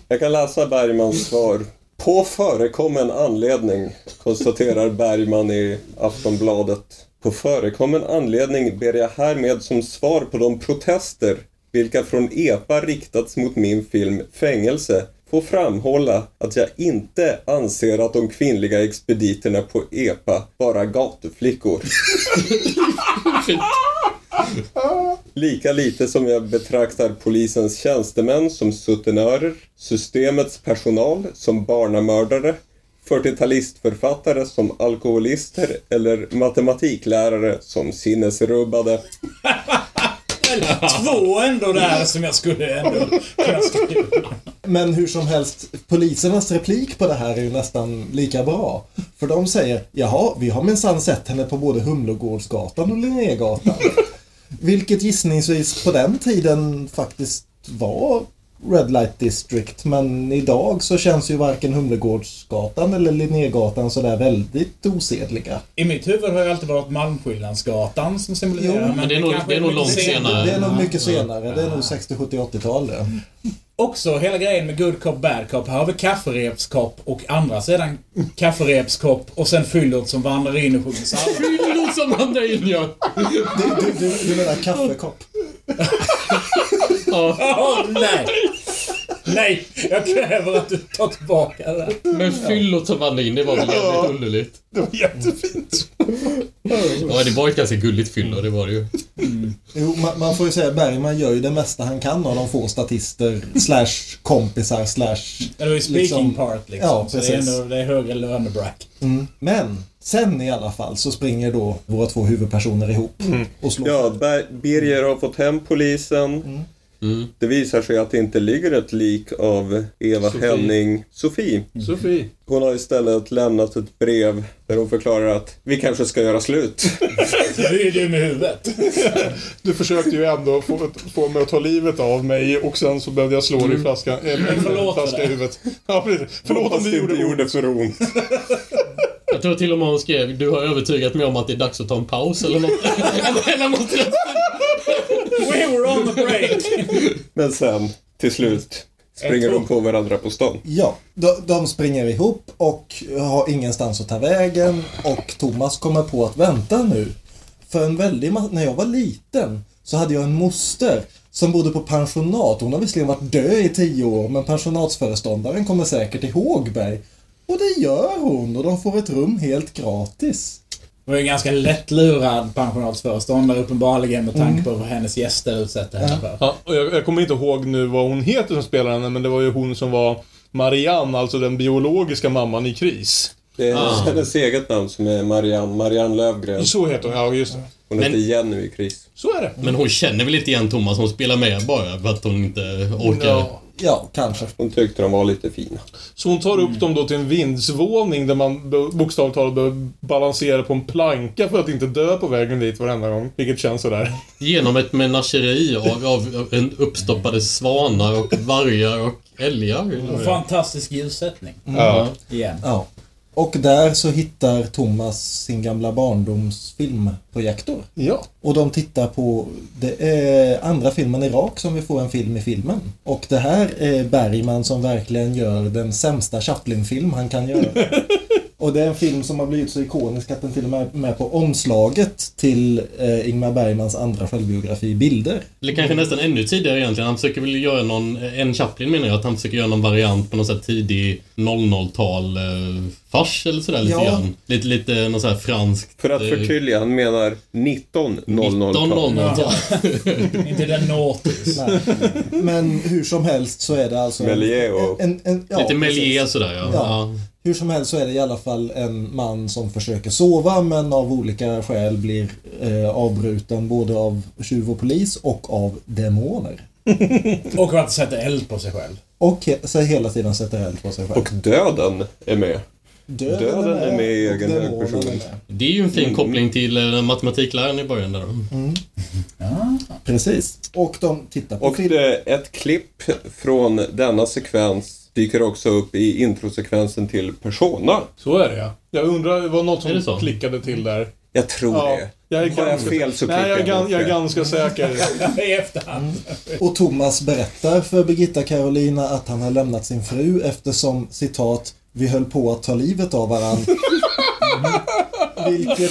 Jag kan läsa Bergmans svar. På förekommen anledning, konstaterar Bergman i Aftonbladet. På förekommen anledning ber jag härmed som svar på de protester vilka från EPA riktats mot min film Fängelse få framhålla att jag inte anser att de kvinnliga expediterna på EPA vara gatuflickor. Lika lite som jag betraktar polisens tjänstemän som sutenörer, systemets personal som barnamördare, 40-talistförfattare som alkoholister eller matematiklärare som sinnesrubbade. Två ändå där som jag skulle ändå kunna skriva. Men hur som helst, polisernas replik på det här är ju nästan lika bra. För de säger, jaha, vi har minsann sett henne på både Humlegårdsgatan och Linnégatan. Vilket gissningsvis på den tiden faktiskt var Red Light District. Men idag så känns ju varken Humlegårdsgatan eller Linnégatan sådär väldigt osedliga. I mitt huvud har det alltid varit Malmskillnadsgatan som symboliserar. Jo, men det är nog- det är nog mycket långt senare. Det är nog mycket senare. Det är nog 60, 70, 80-tal det. Också hela grejen med good cop, bad cop. Här har vi kafferepskopp och andra sidan kafferepskopp och sen fyllot som vandrar in och sjunger psalmer. Som vandrar in, ja. Du, du, du, du menar kaffekopp? ja. Åh, nej! Nej! Jag kräver att du tar tillbaka det. Men fyllot som vandrar in, det var väl jävligt underligt. Det var jättefint. Ja, det var ett ganska gulligt fyllo, det var det ju. Jo, man, man får ju säga Bergman gör ju det mesta han kan av de få statister slash kompisar slash... Det var ju speaking Liksom- part liksom. Ja, så det är, precis. ändå, det är högre lönebrack. Mm. Men sen i alla fall så springer då våra två huvudpersoner ihop och slår Ja, Ber- Birger har fått hem polisen. Mm. Det visar sig att det inte ligger ett lik av Eva Sofie. Henning Sofie. Sofie. Hon har istället lämnat ett brev där hon förklarar att vi kanske ska göra slut. Du är ju dum i huvudet. Du försökte ju ändå få, få mig att ta livet av mig och sen så behövde jag slå dig i flaskan, äh, med förlåt för flaska det. i huvudet. Ja, precis. Förlåt om det det gjorde gjorde för ont. Jag tror till och med hon skrev du har övertygat mig om att det är dags att ta en paus eller något. eller något. We were on the break! Men sen, till slut, springer de på varandra på stan. Ja, de, de springer ihop och har ingenstans att ta vägen och Thomas kommer på att vänta nu. För en väldig när jag var liten så hade jag en moster som bodde på pensionat. Hon har visserligen varit död i tio år men pensionatsföreståndaren kommer säkert ihåg mig. Och det gör hon och de får ett rum helt gratis. Det var ju en ganska lättlurad pensionatsföreståndare uppenbarligen med tanke på vad hennes gäster utsätter henne för. Ja, och jag, jag kommer inte ihåg nu vad hon heter som spelar henne, men det var ju hon som var Marianne, alltså den biologiska mamman i KRIS. Det är Ah. hennes eget namn som är Marianne, Marianne Lövgren. Så heter hon, ja just det. Hon Men- heter Jenny i KRIS. Så är det. Men hon känner väl inte igen Thomas, hon spelar med bara för att hon inte orkar. Ja. Ja, kanske. Hon tyckte de var lite fina. Så hon tar upp dem då till en vindsvåning där man bokstavligt talat behöver balansera på en planka för att inte dö på vägen dit varenda gång. Vilket känns sådär. Genom ett menageri av, av, en uppstoppade svanar och vargar och älgar. Och fantastisk ljussättning. Ja. Igen. Ja. Och där så hittar Thomas sin gamla barndoms filmprojektor. Ja. Och de tittar på, det är andra filmen Irak som vi får en film i filmen. Och det här är Bergman som verkligen gör den sämsta Chaplin-film han kan göra. Och det är en film som har blivit så ikonisk att den till och med är med på omslaget till eh, Ingmar Bergmans andra självbiografi Bilder. Eller kanske nästan ännu tidigare egentligen. Han försöker väl göra någon, en Chaplin menar jag, att han försöker göra någon variant på sån här tidig 00-tal eh, fars eller sådär lite Ja. grann. Lite, lite någon sån här franskt... För att eh, förtydliga, han menar 1900-tal. 1900-tal. Inte den. Nej. Men hur som helst så är det alltså... Méliès och- en, en, ja, Lite precis. Méliès sådär ja. Ja. ja. Hur som helst så är det i alla fall en man som försöker sova men av olika skäl blir eh, avbruten både av tjuv och polis och av demoner. Och att sätta eld på sig själv. Och he- så hela tiden sätter eld på sig själv. Och döden är med. Döden är med i egen hög person. är. Det är ju en fin koppling till eh, matematikläraren i början där. då. Precis. Och de tittar på Och det, ett klipp från denna sekvens dyker också upp i introsekvensen till Persona. Så är det ja. Jag undrar, det var något Är som så? klickade till där. Jag tror Ja, det. jag är Har jag ganska fel så Nej, jag är, klickar jag jag är ganska säker. I efterhand. Och Thomas berättar för Birgitta Carolina att han har lämnat sin fru eftersom, citat, vi höll på att ta livet av varann. Vilket,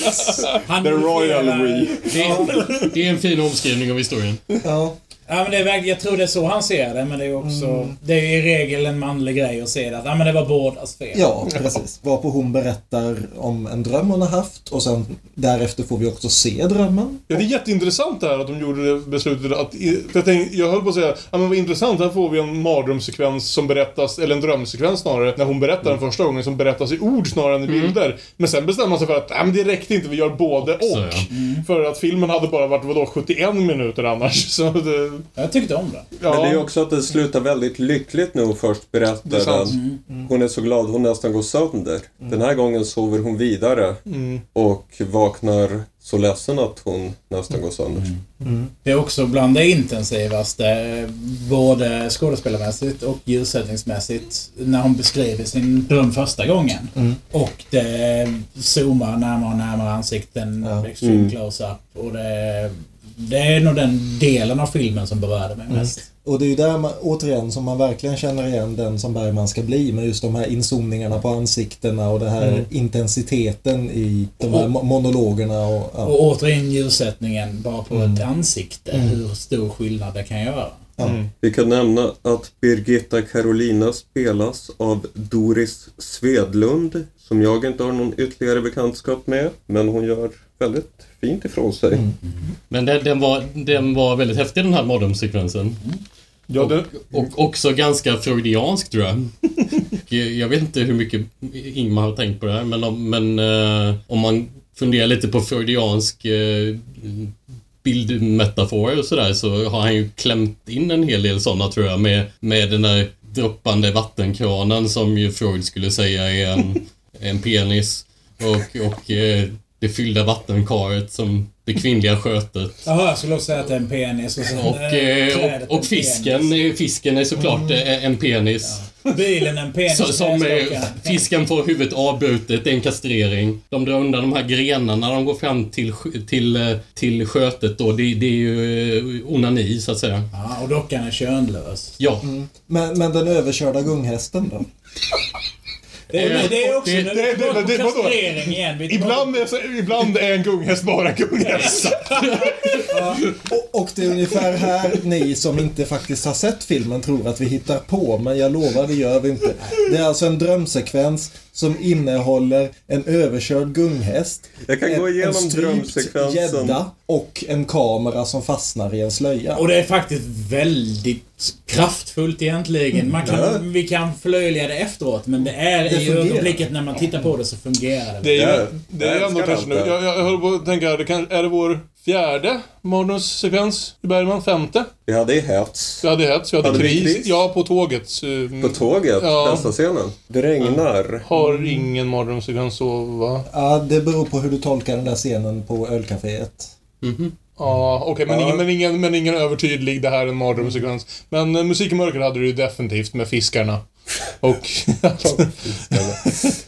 Han The Royal We. Det är, det är en fin omskrivning av historien. ja, Ja, men det är jag tror det är så han ser det, men det är också... Det är i regel en manlig grej att se det. Att, ja, men det var bådas fel. ja, precis. Varpå hon berättar om en dröm hon har haft och sen därefter får vi också se drömmen. Ja, det är jätteintressant det här att de gjorde det beslutet att... För jag, tänkte, jag höll på att säga, ja men vad intressant, här får vi en mardrömssekvens som berättas, eller en drömsekvens snarare, när hon berättar den första gången, som berättas i ord snarare än i bilder. Men sen bestämmer man sig för att, ja men det räckte inte, vi gör både och. Så, ja. För att filmen hade bara varit, vadå, 71 minuter annars. Så det, Jag tyckte om det. ja. Men det är också att det slutar väldigt lyckligt när hon först berättar den. Hon är så glad hon nästan går sönder. Den här gången sover hon vidare och vaknar så ledsen att hon nästan går sönder. Det är också bland det intensivaste, både skådespelarmässigt och ljussättningsmässigt, när hon beskriver sin dröm första gången. Och det zoomar närmare och närmare ansikten, Ja. extreme Mm. close-up. Och det, det är nog den delen av filmen som berörde mig mest. Och det är ju där man, återigen som man verkligen känner igen den som Bergman ska bli med just de här inzoomningarna på ansiktena och den här intensiteten i de här mo- monologerna och... Ja. Och återigen ljussättningen bara på ett ansikte. Mm. Hur stor skillnad det kan göra. Vi kan nämna att Birgitta Carolina spelas av Doris Svedlund, som jag inte har någon ytterligare bekantskap med, men hon gör väldigt fint ifrån sig. Men den, den, var, den var väldigt häftig den här mardrömssekvensen. ja, det, Och också ganska freudiansk tror jag. Och jag vet inte hur mycket Ingmar har tänkt på det här men om, men, eh, om man funderar lite på freudiansk eh, bildmetaforer och sådär så har han ju klämt in en hel del sådana tror jag med, med den där droppande vattenkranen som ju Freud skulle säga är en, en penis. Och, och eh, det fyllda vattenkaret som det kvinnliga skötet. Jaha, jag skulle också säga att det är en penis. Och, sen, Och, eh, och, och en fisken, penis. eh, fisken är såklart eh, en penis. Bilen en penis. Så, som eh, fisken får huvudet avbrutet, det är en kastrering. De drar undan de här grenarna, de går fram till, till, till skötet då. Det, det är ju onani, så att säga. Ja, och dockan är könlös. Ja. Men, men den överkörda gunghästen då? Det är, det är också Det- en det- det- det- det- igen. Ibland, är, så- ibland är en gunghäst bara gunghäst. Och, och det är ungefär här ni som inte faktiskt har sett filmen tror att vi hittar på, men jag lovar, det gör vi inte. Det är alltså en drömsekvens som innehåller en överkörd gunghäst, Jag kan en, gå igenom en strypt drömsekvensen. gädda och en kamera som fastnar i en slöja. Och det är faktiskt väldigt kraftfullt egentligen. Man kan. Vi kan förlöjliga det efteråt, men det är Det i fungerar. ögonblicket när man tittar på det så fungerar det. Det är ju, Jag- det är ändå kanske nu. det. Jag, jag höll på att tänka, det kan, är det vår fjärde mardrömssekvens i Bergman? Femte? Vi hade Hets. Vi hade hets, vi hade, Hade kris. kris? Ja, på tåget. Mm, På tåget, Ja. bästa scenen. Det regnar. Har ingen mardrömssekvens så, va? Ja, det beror på hur du tolkar den där scenen på ölcaféet. Mhm. Ja, okej, men, Ja. ingen, men, ingen, men ingen övertydlig, det här är en mardrömssekvens. Men uh, Musik i mörker hade du ju definitivt med fiskarna. Och...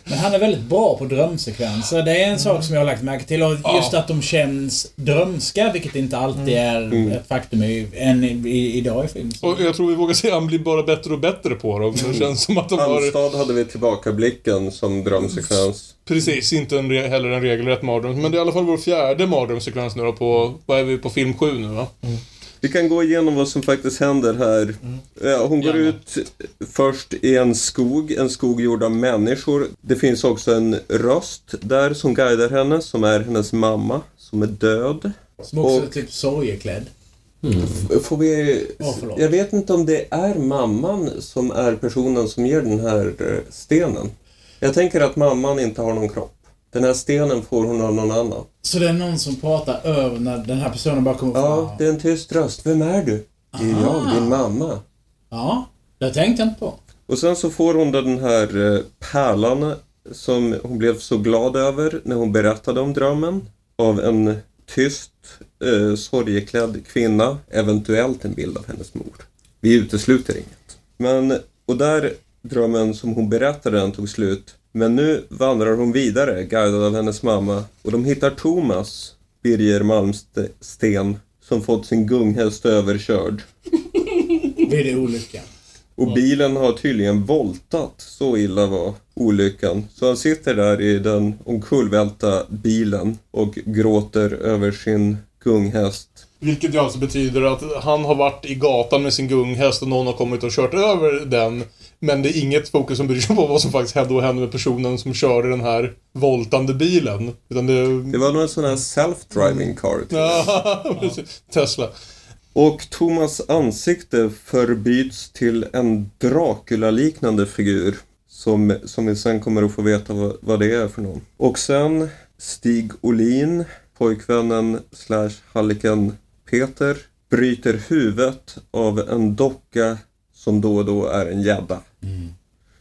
Men han är väldigt bra på drömsekvenser. Det är en sak som jag har lagt märke till. Och just Ja. att de känns drömska, vilket inte alltid är ett faktum i, än i, i, idag i film. och jag tror vi vågar säga att han blir bara bättre och bättre på dem. Det känns som att de har... Halmstad hade vi tillbakablicken som drömsekvens. Precis, inte en, re- heller en regelrätt mardröm. Men det är i alla fall vår fjärde mardrömssekvens nu då på... Vad är vi på film sju nu va? Vi kan gå igenom vad som faktiskt händer här. Ja, hon går Gärna. ut först i en skog, en skog gjord av människor. Det finns också en röst där som guidar henne, som är hennes mamma, som är död. Som också är Och- typ sorgeklädd. Får vi... Förlåt. Jag vet inte om det är mamman som är personen som ger den här eh, stenen. Jag tänker att mamman inte har någon kropp. Den här stenen får hon av någon annan. Så det är någon som pratar över när den här personen bara kommer Ja, fram? det är en tyst röst. Vem är du? Det är jag, din mamma. Ja, det tänkte jag inte på. Och sen så får hon den här eh, pärlan som hon blev så glad över när hon berättade om drömmen. Av en tyst, eh, sorgeklädd kvinna. Eventuellt en bild av hennes mor. Vi utesluter inget. Men, och där drömmen som hon berättade den tog slut. Men nu vandrar hon vidare, guidad av hennes mamma. Och de hittar Thomas, Birger Malmsten, som fått sin gunghäst överkörd. Vid olyckan. Och bilen har tydligen voltat, så illa var olyckan. Så han sitter där i den omkullvälta bilen och gråter över sin gunghäst. Vilket ju alltså betyder att han har varit i gatan med sin gunghäst och någon har kommit och kört över den. Men det är inget fokus som bryr sig på vad som faktiskt hände och hände med personen som körde den här voltande bilen. Utan det... Det var nog en sån här self-driving car. Ja. Tesla. Och Thomas ansikte förbyts till en Dracula-liknande figur. Som, som vi sen kommer att få veta vad, vad det är för någon. Och sen Stig Olin, pojkvännen slash halliken Peter, bryter huvudet av en docka som då och då är en gädda.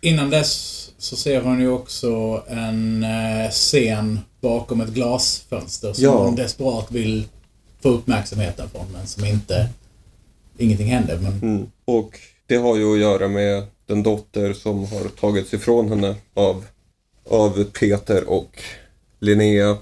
Innan dess så ser hon ju också en eh, scen bakom ett glasfönster som Ja. hon desperat vill få uppmärksamheten från men som inte... Ingenting händer men... Mm. Och det har ju att göra med den dotter som har tagits ifrån henne av, av Peter och Linnea,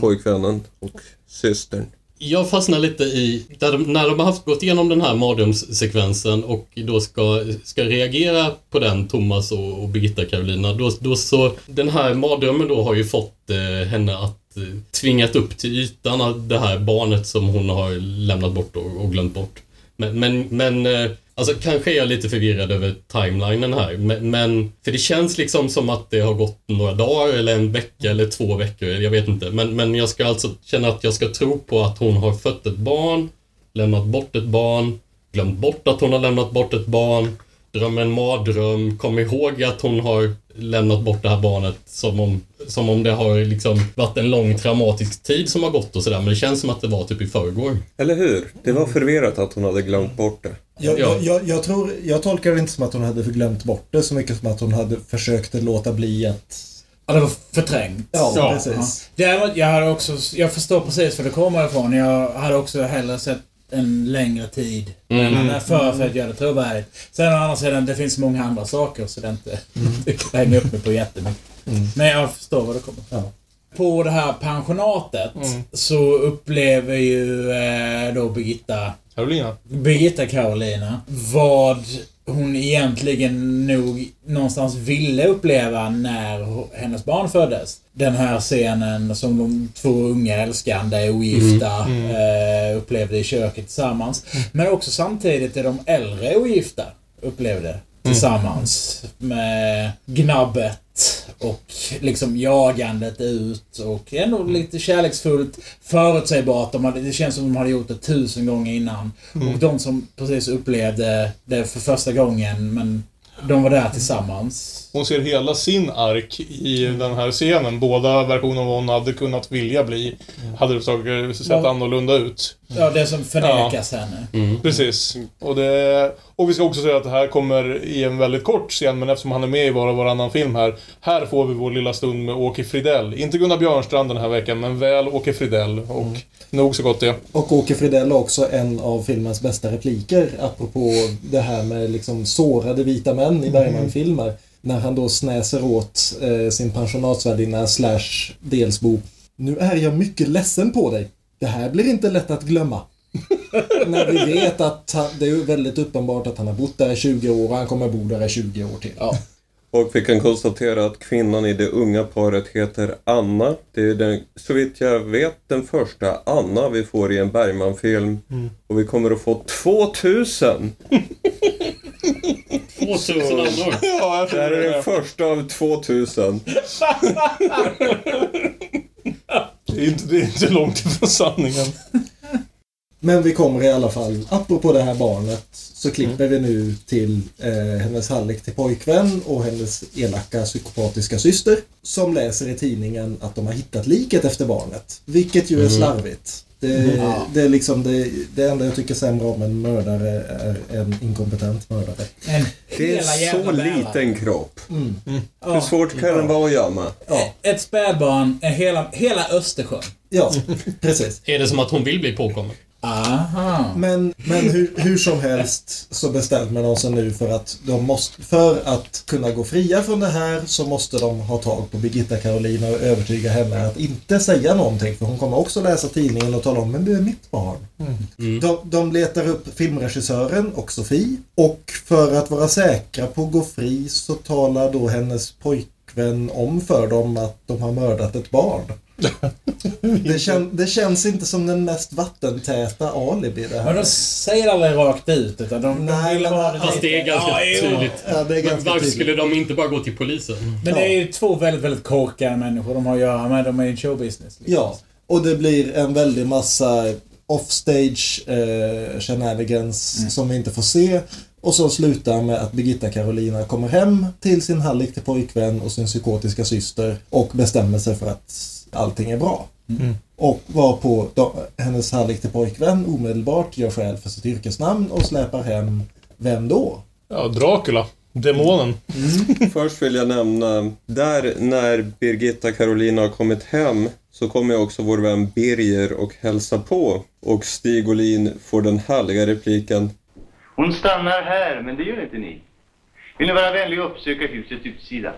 pojkvännen och systern. Jag fastnar lite i, där de, när de har haft, gått igenom den här mardrömssekvensen och då ska, ska reagera på den, Thomas och, och Birgitta Karolina, då, då så, den här mardrömmen då har ju fått eh, henne att eh, tvingat upp till ytan det här barnet som hon har lämnat bort och, och glömt bort. Men, men, men eh, alltså kanske är jag lite förvirrad över timelinen här, men, för det känns liksom som att det har gått några dagar eller en vecka eller två veckor, jag vet inte. Men, men jag ska alltså känna att jag ska tro på att hon har fött ett barn, lämnat bort ett barn, glömt bort att hon har lämnat bort ett barn, drömmer en mardröm, kom ihåg att hon har lämnat bort det här barnet som om, som om det har liksom varit en lång traumatisk tid som har gått och sådär. Men det känns som att det var typ i förrgår. Eller hur? Det var förvirrat att hon hade glömt bort det. Jag, Ja. jag, jag, jag, tror, jag tolkar det inte som att hon hade glömt bort det så mycket som att hon hade försökt låta bli att... Ja, det var förträngt. Ja, Ja. precis. Däremot, jag hade också... Jag förstår precis var det kommer ifrån. Jag hade också hellre sett en längre tid. Mm. Mm. För, för att göra det trovärdigt. Sen å andra sidan, det finns många andra saker så det är inte... Kan hänga upp mig på jättemycket. Men jag förstår var det kommer Ja. På det här pensionatet Mm. så upplever ju eh, då Birgitta Carolina. Birgitta Karolina vad hon egentligen nog någonstans ville uppleva när hennes barn föddes. Den här scenen som de två unga älskande ogifta eh, upplevde i köket tillsammans. Men också samtidigt är de äldre ogifta upplevde tillsammans. Med gnabbet och liksom jagandet ut och ändå lite kärleksfullt förutsägbart. De hade, det känns som de hade gjort det tusen gånger innan. Och de som precis upplevde det för första gången men de var där tillsammans. Hon ser hela sin ark i den här scenen. Båda versioner av vad hon hade kunnat vilja bli. Hade saker sett Ja. annorlunda ut. Ja, det som förnekas henne. Precis. Och, det, och vi ska också säga att det här kommer i en väldigt kort scen, men eftersom han är med i bara varannan film här. Här får vi vår lilla stund med Åke Fridell. Inte Gunnar Björnstrand den här veckan, men väl Åke Fridell. Och nog så gott det. Och Åke Fridell är också en av filmens bästa repliker apropå det här med liksom sårade vita män i Bergman-filmer. När han då snäser åt eh, sin pensionatsvärdinna slash delsbo. Nu är jag mycket ledsen på dig. Det här blir inte lätt att glömma. När vi vet att han, det är väldigt uppenbart att han har bott där i 20 år och han kommer bo där i 20 år till. Ja. Och vi kan konstatera att kvinnan i det unga paret heter Anna. Det är den, så vitt jag vet, den första Anna vi får i en Bergman-film. Och vi kommer att få 2000! 2000 andra Ja, Det här är den första av 2000. Det är inte, det är inte långt ifrån sanningen. Men vi kommer i alla fall, apropå det här barnet, så klipper vi nu till eh, hennes hallick till pojkvän och hennes elaka psykopatiska syster som läser i tidningen att de har hittat liket efter barnet. Vilket ju är slarvigt. Det, Ja. det är liksom det, det enda jag tycker sämre om en mördare är en inkompetent mördare. En Det är så liten kropp. Ja. Hur svårt kan den vara att gömma? Ja, Ett spädbarn är hela, hela Östersjön. ja precis. Är det som att hon vill bli påkommen? Aha. Men, men hur, hur som helst så bestämmer de sig nu för att de måste, för att kunna gå fria från det här så måste de ha tag på Birgitta Carolina och övertyga henne att inte säga någonting för hon kommer också läsa tidningen och tala om men du är mitt barn. De, de letar upp filmregissören och Sofie och för att vara säkra på att gå fri så talar då hennes pojkvän om för dem att de har mördat ett barn. Det, kän, det känns inte som den mest vattentäta alibi det Men här. de säger aldrig rakt ut utan de, Nej, de vill men- ha det Fast det är ganska Ja, tydligt. Ja, det är Men ganska varför tydligt. skulle de inte bara gå till polisen? Men det är ju två väldigt, väldigt korkade människor de har att göra med. De är i showbusiness. Liksom. Ja, och det blir en väldig massa offstage eh, shenanigans som vi inte får se. Och så slutar med att Birgitta Carolina kommer hem till sin hallick till pojkvän och sin psykotiska syster och bestämmer sig för att allting är bra. Och var på då, hennes hallick till pojkvän omedelbart gör skäl för sitt yrkesnamn och släpar hem vem då? Ja, Dracula. Demonen. Först vill jag nämna, där när Birgitta Carolina har kommit hem så kommer också vår vän Birger och hälsa på. Och Stig Olin får den härliga repliken Hon stannar här, men det gör inte ni. Vill ni vara vänliga och uppsöka husets utsida?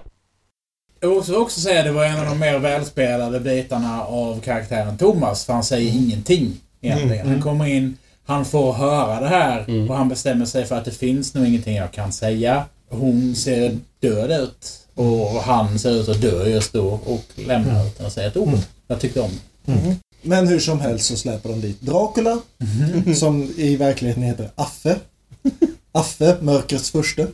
Jag måste också säga att det var en av de mer välspelade bitarna av karaktären Thomas. För han säger ingenting egentligen. Han kommer in, han får höra det här och han bestämmer sig för att det finns nog ingenting jag kan säga. Hon ser död ut. Och han ser ut att dö just då och lämnar utan att säga ett ord. Jag tyckte om det. Men hur som helst så släpper de dit Dracula, som i verkligheten heter Affe. Affe, mörkrets första.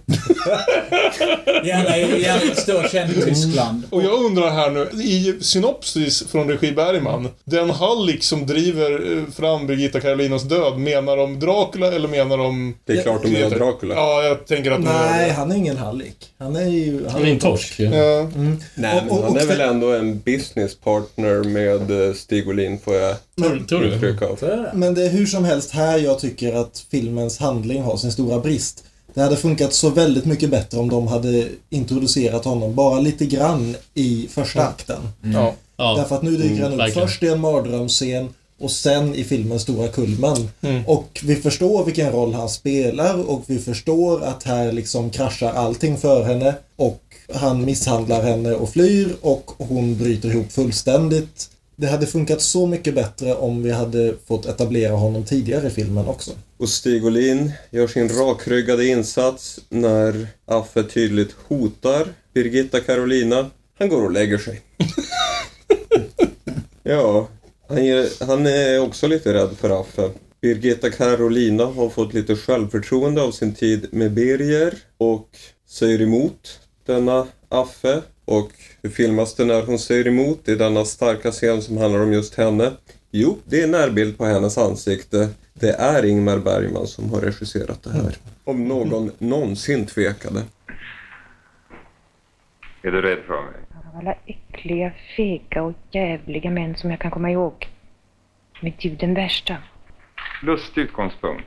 Gärna, gärna stor känd i Tyskland. Och jag undrar här nu, i synopsis från regi Bergman, den hallick som driver eh, fram Birgitta Carolinas död, menar de Dracula eller menar de... Det är klart de menar Dracula. Ja, jag tänker att Nej, han är ingen hallick. Han är ju... Han är en torsk. Ja. Ja. Mm. Nej, men Och- och- han är och- väl ändå en business partner med eh, Stig Olin får jag Tror, tror du? Men det är hur som helst här jag tycker att filmens handling har sin stora brist. Det hade funkat så väldigt mycket bättre om de hade introducerat honom bara lite grann i första akten. Ja. Ja. Därför att nu dyker Mm, han upp verkligen. först i en mardrömsscen och sen i filmens stora kulmen. Mm. Och vi förstår vilken roll han spelar och vi förstår att här liksom kraschar allting för henne. Och han misshandlar henne och flyr och hon bryter ihop fullständigt. Det hade funkat så mycket bättre om vi hade fått etablera honom tidigare i filmen också. Och Stig Olin gör sin rakryggade insats när Affe tydligt hotar Birgitta Carolina. Han går och lägger sig. ja, han, ger, han är också lite rädd för Affe. Birgitta Carolina har fått lite självförtroende av sin tid med Birger och säger emot denna Affe. Och hur filmas det när hon säger emot i denna starka scen som handlar om just henne? Jo, det är närbild på hennes ansikte. Det är Ingmar Bergman som har regisserat det här. Om någon någonsin tvekade. Är du rädd för mig? Alla äckliga, fega och jävliga män som jag kan komma ihåg. Men du den värsta. Lustig utgångspunkt.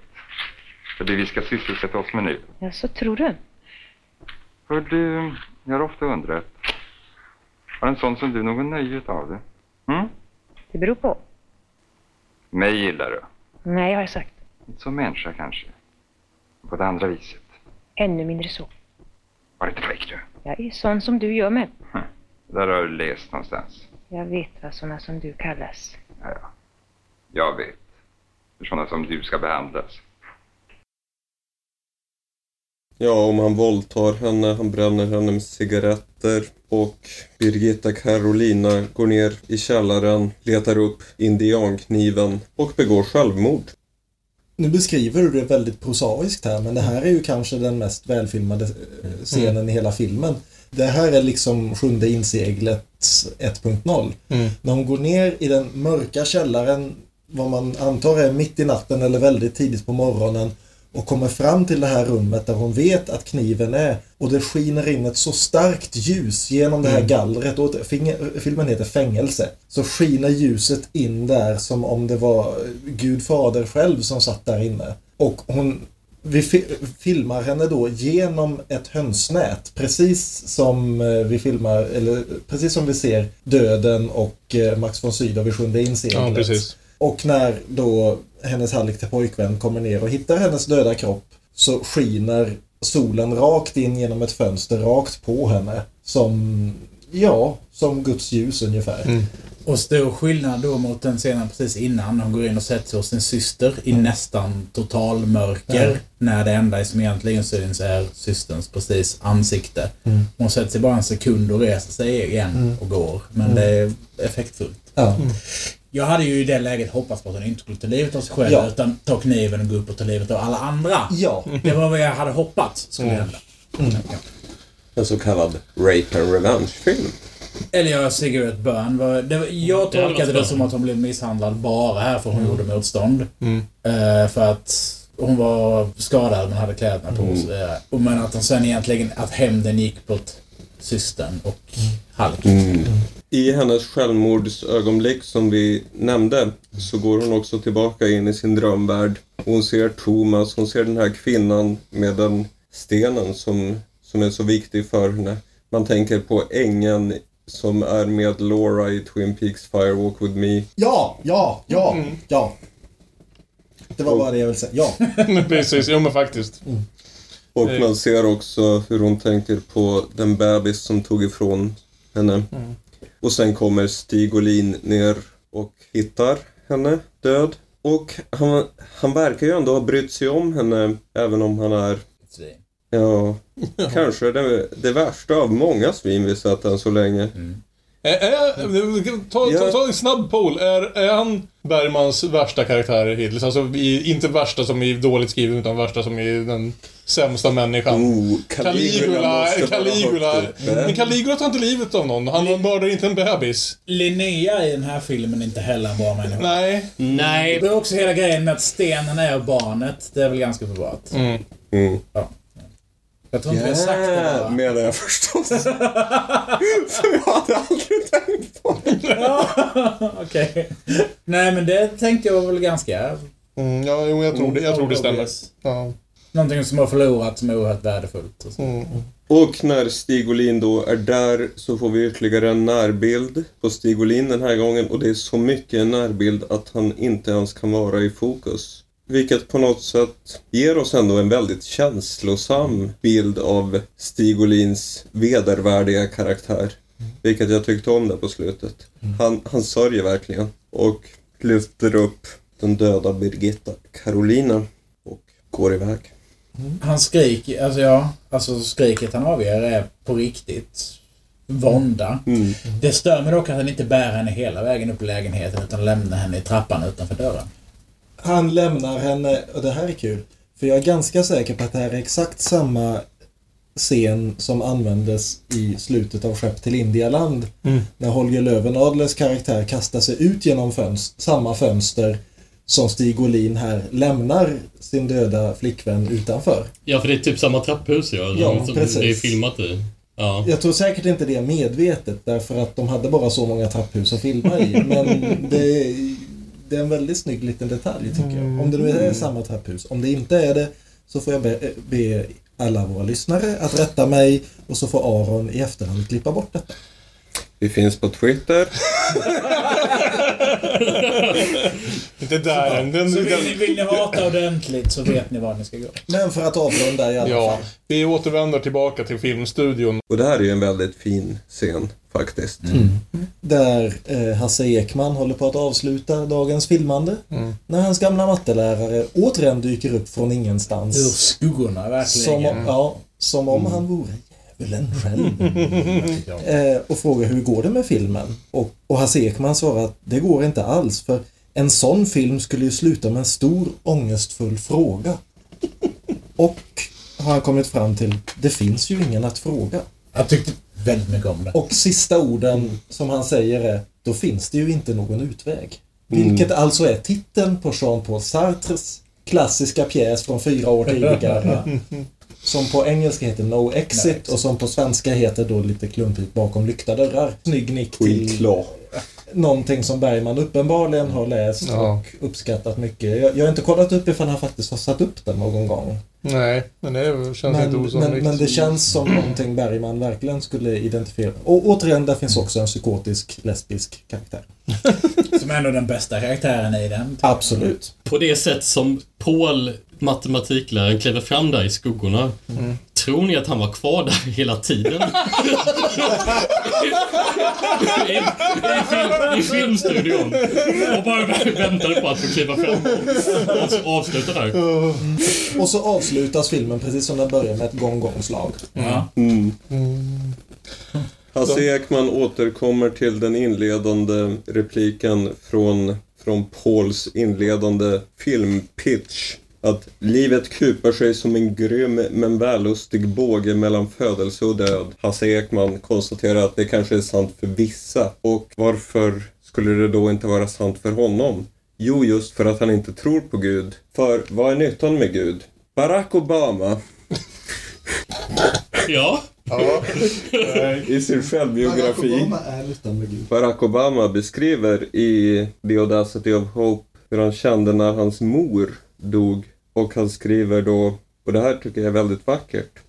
För det vi ska sysselsätta oss med nu. Ja, så tror du? För du, jag har ofta undrat. Har en sån som du någon nöje av det? Mm? Det beror på. Mig gillar du. Nej, har jag sagt. Inte som människa kanske. På det andra viset. Ännu mindre så. Var inte fräck du. Jag är sån som du gör med. Där har du läst någonstans. Jag vet vad såna som du kallas. Ja, ja. Jag vet. Hur sådana som du ska behandlas. Ja, om han våldtar henne, han bränner henne med cigaretter och Birgitta Carolina går ner i källaren, letar upp indiankniven och begår självmord. Nu beskriver du det väldigt prosaiskt här men det här är ju kanske den mest välfilmade eh, scenen i hela filmen. Det här är liksom sjunde inseglet 1.0. Mm. När hon går ner i den mörka källaren vad man antar är mitt i natten eller väldigt tidigt på morgonen och kommer fram till det här rummet där hon vet att kniven är och det skiner in ett så starkt ljus genom det här gallret och filmen heter Fängelse. Så skiner ljuset in där som om det var Gud fader själv som satt där inne. Och hon vi fi- filmar henne då genom ett hönsnät. Precis som eh, vi filmar, eller precis som vi ser Döden och eh, Max von Sydow i Sjunde inseglet. Ja, precis. Och när då hennes hallick till pojkvän kommer ner och hittar hennes döda kropp så skiner solen rakt in genom ett fönster rakt på henne. Som, ja, som Guds ljus ungefär. Och stor skillnad då mot den scenen precis innan. Hon går in och sätter sig hos sin syster i nästan total mörker. Ja. När det enda som egentligen syns är systerns precis ansikte. Mm. Hon sätter sig bara en sekund och reser sig igen Mm. och går. Men Mm. det är effektfullt. Ja. Jag hade ju i det läget hoppats på att hon inte skulle ta livet av sig själv Ja. utan ta kniven och gå upp och ta livet av alla andra. Ja. Det var vad jag hade hoppats skulle Mm. hända. Ja. En så kallad rape and revenge-film. Eller göra cigarette burn. Var- Det var, jag Det tolkade det bra. som att hon blev misshandlad bara här för hon gjorde motstånd. Mm. Eh, för att hon var skadad men hade kläderna på och så vidare. Och Men att hon sen egentligen, att hämnden gick på systern och Hulk. Mm. I hennes självmordsögonblick som vi nämnde så går hon också tillbaka in i sin drömvärld. Hon ser Thomas, hon ser den här kvinnan med den stenen som, som är så viktig för henne. Man tänker på ängen som är med Laura i Twin Peaks Firewalk with me. Ja, ja, ja, Mm. ja. Det var bara det jag ville säga. Ja. Precis, jo men faktiskt. Och Eh. man ser också hur hon tänker på den bebis som tog ifrån henne. Mm. Och sen kommer Stig Olin ner och hittar henne död. Och han, han verkar ju ändå ha brytt sig om henne även om han är, ja, kanske det, det värsta av många svin vi sett än så länge. Är, är, ta, ta, ta en snabb poll. Är, är han Bergmans värsta karaktär hittills? Alltså i, inte värsta som i dåligt skriven utan värsta som i den sämsta människan. Oh, Caligula, Caligula. uppe. Men Caligula tar inte livet av någon. Han mördar inte en bebis. Linnea i den här filmen är inte heller en bra människa. Nej. Nej. Det är också hela grejen med att stenen är barnet. Det är väl ganska uppenbart. Mm. Mm. Ja. Jag tror inte vi har sagt det Ja, bara. menar jag förstås. För jag hade aldrig tänkt på det. Ja, Okej. Nej men det tänkte jag var väl ganska... Mm, ja, jo, jag tror det, jag tror det stämmer. Ja. Någonting som har förlorat som är oerhört värdefullt. och så. Mm. Och när Stig Olin då är där så får vi ytterligare en närbild på Stig Olin den här gången och det är så mycket en närbild att han inte ens kan vara i fokus. Vilket på något sätt ger oss ändå en väldigt känslosam bild av Stig Olins vedervärdiga karaktär. Vilket jag tyckte om där på slutet. Han, han sörjer verkligen och lyfter upp den döda Birgitta Carolina och går iväg. Han skriker, alltså ja, alltså skriket han avger är på riktigt vånda. Mm. Det stör mig dock att han inte bär henne hela vägen upp i lägenheten utan lämnar henne i trappan utanför dörren. Han lämnar henne, och det här är kul, för jag är ganska säker på att det här är exakt samma scen som användes i slutet av Skepp till Indialand. Mm. När Holger Löwenadlers karaktär kastar sig ut genom fönst samma fönster som Stig Olin här lämnar sin döda flickvän utanför. Ja, för det är typ samma trapphus ja, Ja, som precis. det är filmat i. Ja. Jag tror säkert inte det är medvetet därför att de hade bara så många trapphus att filma i. Men det är, det är en väldigt snygg liten detalj tycker jag. Om det nu är samma trapphus. Om det inte är det så får jag be, be alla våra lyssnare att rätta mig och så får Aron i efterhand klippa bort detta. Vi finns på Twitter. Inte där än. Den, Så vill vill ni hata ordentligt så vet ni var ni ska gå. Men för att avrunda i alla ja, fall. vi återvänder tillbaka till filmstudion. Och det här är ju en väldigt fin scen faktiskt. Där eh, Hasse Ekman håller på att avsluta dagens filmande. Mm. När hans gamla mattelärare återigen dyker upp från Ur ingenstans. skuggorna verkligen. Som om, ja, som om han vore djävulen själv. eh, och frågar hur går det med filmen? Och, och Hasse Ekman svarar att det går inte alls för en sån film skulle ju sluta med en stor ångestfull fråga. och har han kommit fram till, det finns ju ingen att fråga. Jag tyckte väldigt mycket om det. Och sista orden som han säger är, då finns det ju inte någon utväg. Vilket alltså är titeln på Jean-Paul Sartres klassiska pjäs från fyra år tidigare. Som på engelska heter No Exit och som på svenska heter då lite klumpigt Bakom lyckta dörrar. Snygg nick till Skitklar. Någonting som Bergman uppenbarligen har läst Ja. och uppskattat mycket. Jag, jag har inte kollat upp ifall han faktiskt har satt upp den någon gång. Nej, men det känns inte Men, osannolikt. men, men det känns som någonting Bergman verkligen skulle identifiera. Och återigen, där finns också en psykotisk lesbisk karaktär. Som är ändå den bästa karaktären i den. Absolut. På det sätt som Paul, matematikläraren, kliver fram där i skuggorna. Tror ni att han var kvar där hela tiden? I, i, film, I filmstudion. Och bara väntade på att få kliva fram och avs- avsluta där. Och så avslutas filmen precis som den börjar med ett gong-gong-slag. Ja. Hasse Ekman återkommer till den inledande repliken från, från Pauls inledande filmpitch. Att livet kupar sig som en grym men vällustig båge mellan födelse och död. Hasse Ekman konstaterar att det kanske är sant för vissa. Och varför skulle det då inte vara sant för honom? Jo, just för att han inte tror på Gud. För vad är nyttan med Gud? Barack Obama Ja. i sin självbiografi är utan med Gud. Barack Obama beskriver i The Audacity of Hope hur han kände när hans mor dog. Och han skriver då, och det här tycker jag är väldigt vackert.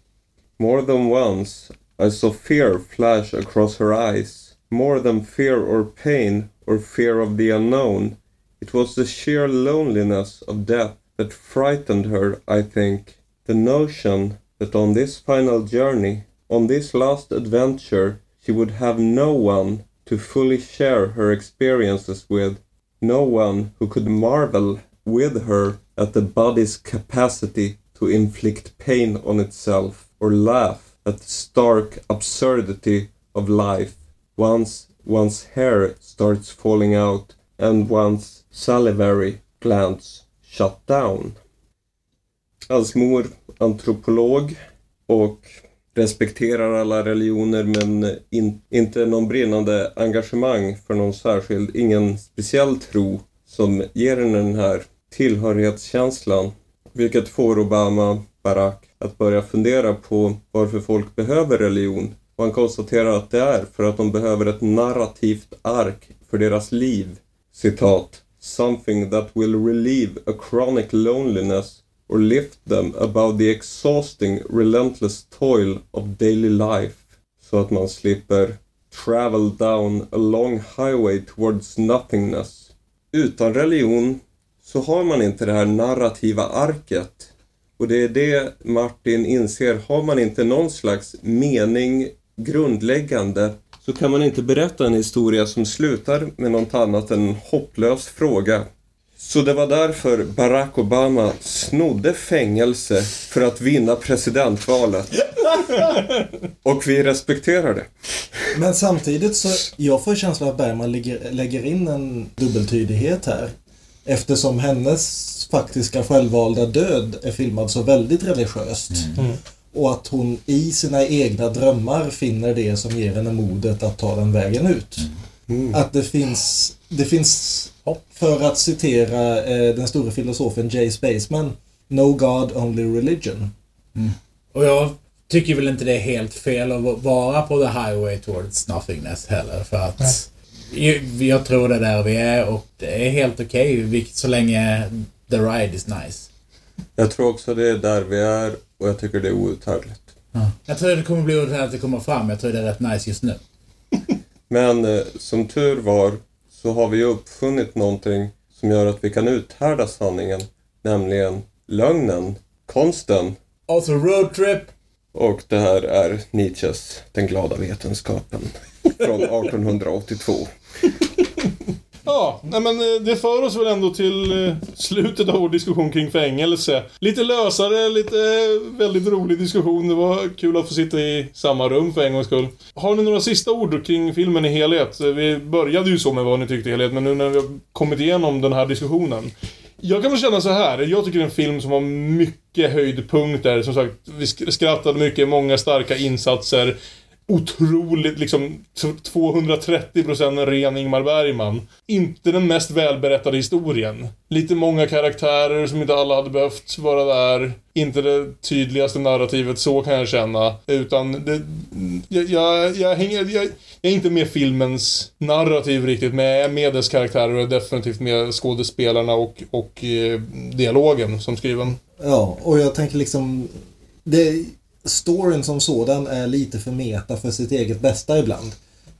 More than once I saw fear flash across her eyes. More than fear or pain or fear of the unknown. It was the sheer loneliness of death that frightened her, I think. The notion that on this final journey, on this last adventure, she would have no one to fully share her experiences with, no one who could marvel with her at the body's capacity to inflict pain on itself or laugh at the stark absurdity of life once one's hair starts falling out and one's salivary glands shut down. Hans mor, antropolog och respekterar alla religioner men in, inte någon brinnande engagemang för någon särskild, ingen speciell tro som ger henne den här tillhörighetskänslan. Vilket får Obama, Barack, att börja fundera på varför folk behöver religion. Och han konstaterar att det är för att de behöver ett narrativt ark för deras liv. Citat. Something that will relieve a chronic loneliness or lift them above the exhausting relentless toil of daily life. Så att man slipper travel down a long highway towards nothingness. Utan religion så har man inte det här narrativa arket. Och det är det Martin inser. Har man inte någon slags mening grundläggande så kan man inte berätta en historia som slutar med något annat än en hopplös fråga. Så det var därför Barack Obama snodde fängelse för att vinna presidentvalet. Och vi respekterar det. Men samtidigt så, jag får känslan att Bergman lägger, lägger in en dubbeltydighet här. Eftersom hennes faktiska självvalda död är filmad så väldigt religiöst. Och att hon i sina egna drömmar finner det som ger henne modet att ta den vägen ut. Att det finns, det finns, för att citera eh, den stora filosofen Jay Spaceman, No God, only religion. Och jag tycker väl inte det är helt fel att vara på the highway towards nothingness heller. För att jag tror det är där vi är och det är helt okej vilket så länge the ride is nice. Jag tror också det är där vi är och jag tycker det är outhärdligt. Jag tror det kommer bli ordentligt att det kommer fram. Jag tror det är rätt nice just nu. Men eh, som tur var så har vi uppfunnit någonting som gör att vi kan uthärda sanningen. Nämligen lögnen, konsten. Alltså roadtrip. Och det här är Nietzsches Den glada vetenskapen från 1882. Ja, nej men eh, det för oss väl ändå till eh, slutet av vår diskussion kring fängelse. Lite lösare, lite eh, väldigt rolig diskussion. Det var kul att få sitta i samma rum för en gångs skull. Har ni några sista ord kring filmen i helhet? Vi började ju så med vad ni tyckte i helhet, men nu när vi har kommit igenom den här diskussionen. Jag kan väl känna så här. Jag tycker det är en film som har mycket höjdpunkter. Som sagt, vi skrattade mycket, många starka insatser otroligt liksom 230% ren Ingmar Bergman. Inte den mest välberättade historien. Lite många karaktärer som inte alla hade behövt vara där. Inte det tydligaste narrativet, så kan jag känna. Utan det, jag, jag, jag, hänger, jag, jag är inte med filmens narrativ riktigt, men jag är med dess karaktärer och är definitivt med skådespelarna och, och eh, dialogen som skriven. Ja, och jag tänker liksom... Det, storyn som sådan är lite för meta för sitt eget bästa ibland.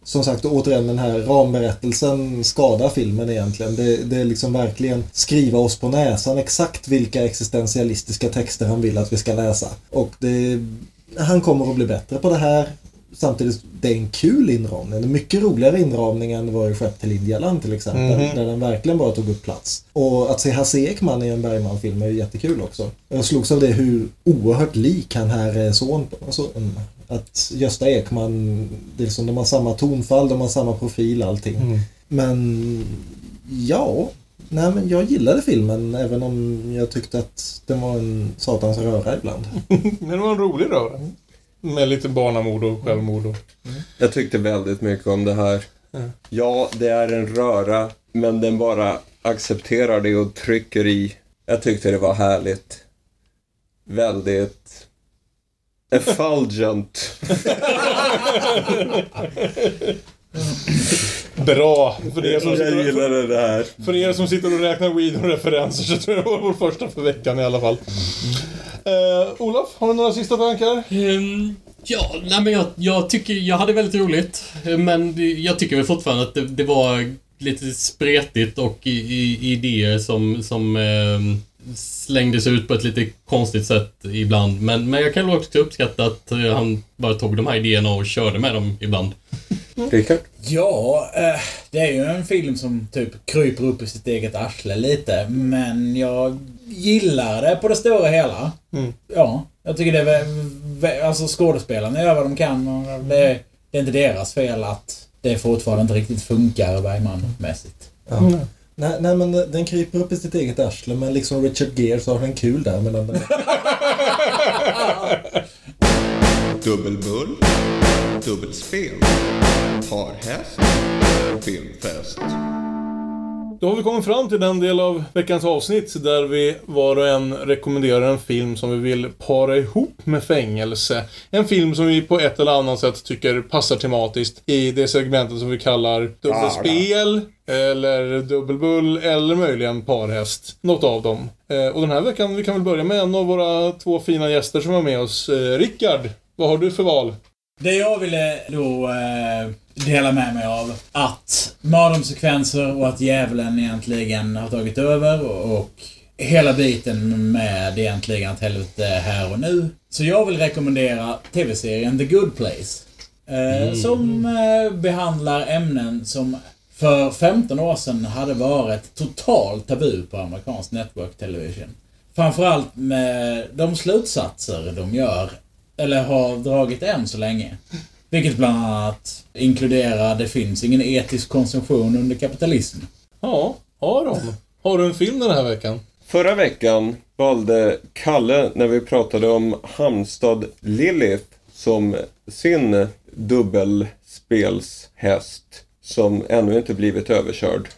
Som sagt, återigen den här ramberättelsen skadar filmen egentligen. Det, det är liksom verkligen skriva oss på näsan exakt vilka existentialistiska texter han vill att vi ska läsa. Och det, han kommer att bli bättre på det här. Samtidigt, det är en kul inramning. En mycket roligare inramning än vad det skett till Indialand till exempel. Mhm. Där den verkligen bara tog upp plats. Och att se Hasse Ekman i en Bergman-film är ju jättekul också. Jag slogs av det hur oerhört lik han här är son på. Alltså, mm, att Gösta Ekman, det är liksom, de har samma tonfall, de har samma profil, allting. Mm. Men ja, nej men jag gillade filmen även om jag tyckte att den var en satans röra ibland. Men det var en rolig röra. Med lite barnamord och självmord. Och... Jag tyckte väldigt mycket om det här. Ja. Ja, det är en röra, men den bara accepterar det och trycker i. Jag tyckte det var härligt. Väldigt effulgent. Bra! För er, som Jag sitter, gillade det här. för er som sitter och räknar weed och referenser så tror jag det var vår första för veckan i alla fall. Eh, Olof, har du några sista tankar? Ehm, ja, nej men jag, jag tycker, jag hade väldigt roligt. Men jag tycker väl fortfarande att det, det var lite spretigt och i, i, idéer som, som ehm, slängdes ut på ett lite konstigt sätt ibland. Men, men jag kan också uppskatta att eh, han bara tog de här idéerna och körde med dem ibland. Rickard? Ja, eh, det är ju en film som typ kryper upp i sitt eget arsle lite. Men jag gillar det på det stora hela. Mm. Ja, jag tycker det är... Alltså skådespelarna gör vad de kan och det, det är inte deras fel att det fortfarande inte riktigt funkar Bergman-mässigt. Ja. Nej, nej men den kryper upp i sitt eget arsle men liksom Richard Gere så har den kul där mellan den... Dubbelbull, dubbelspel, parhäst, filmfest. Då har vi kommit fram till den del av veckans avsnitt där vi var och en rekommenderar en film som vi vill para ihop med fängelse. En film som vi på ett eller annat sätt tycker passar tematiskt i det segmentet som vi kallar dubbelspel, eller dubbelbull, eller möjligen parhäst. Något av dem. Eh, Och den här veckan, vi kan väl börja med en av våra två fina gäster som var med oss. Eh, Rickard, vad har du för val? Det jag ville då eh, dela med mig av att mardrömssekvenser och att djävulen egentligen har tagit över och, och hela biten med egentligen att helvete är här och nu. Så jag vill rekommendera TV-serien The Good Place. Eh, Som eh, behandlar ämnen som för 15 år sedan hade varit totalt tabu på amerikansk network television. Framförallt med de slutsatser de gör, eller har dragit än så länge. Vilket bland annat inkluderar det finns ingen etisk konsumtion under kapitalism. Ja, har de? Har du en film den här veckan? Förra veckan valde Kalle, när vi pratade om Halmstad Lilith, som sin dubbelspelshäst som ännu inte blivit överkörd.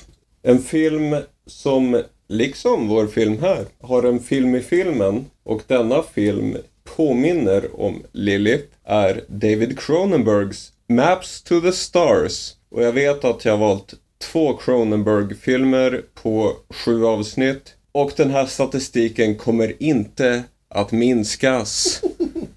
En film som, liksom vår film här, har en film i filmen och denna film påminner om Lilith är David Cronenbergs Maps to the Stars. Och jag vet att jag har valt två Cronenberg-filmer på sju avsnitt. Och den här statistiken kommer inte att minskas.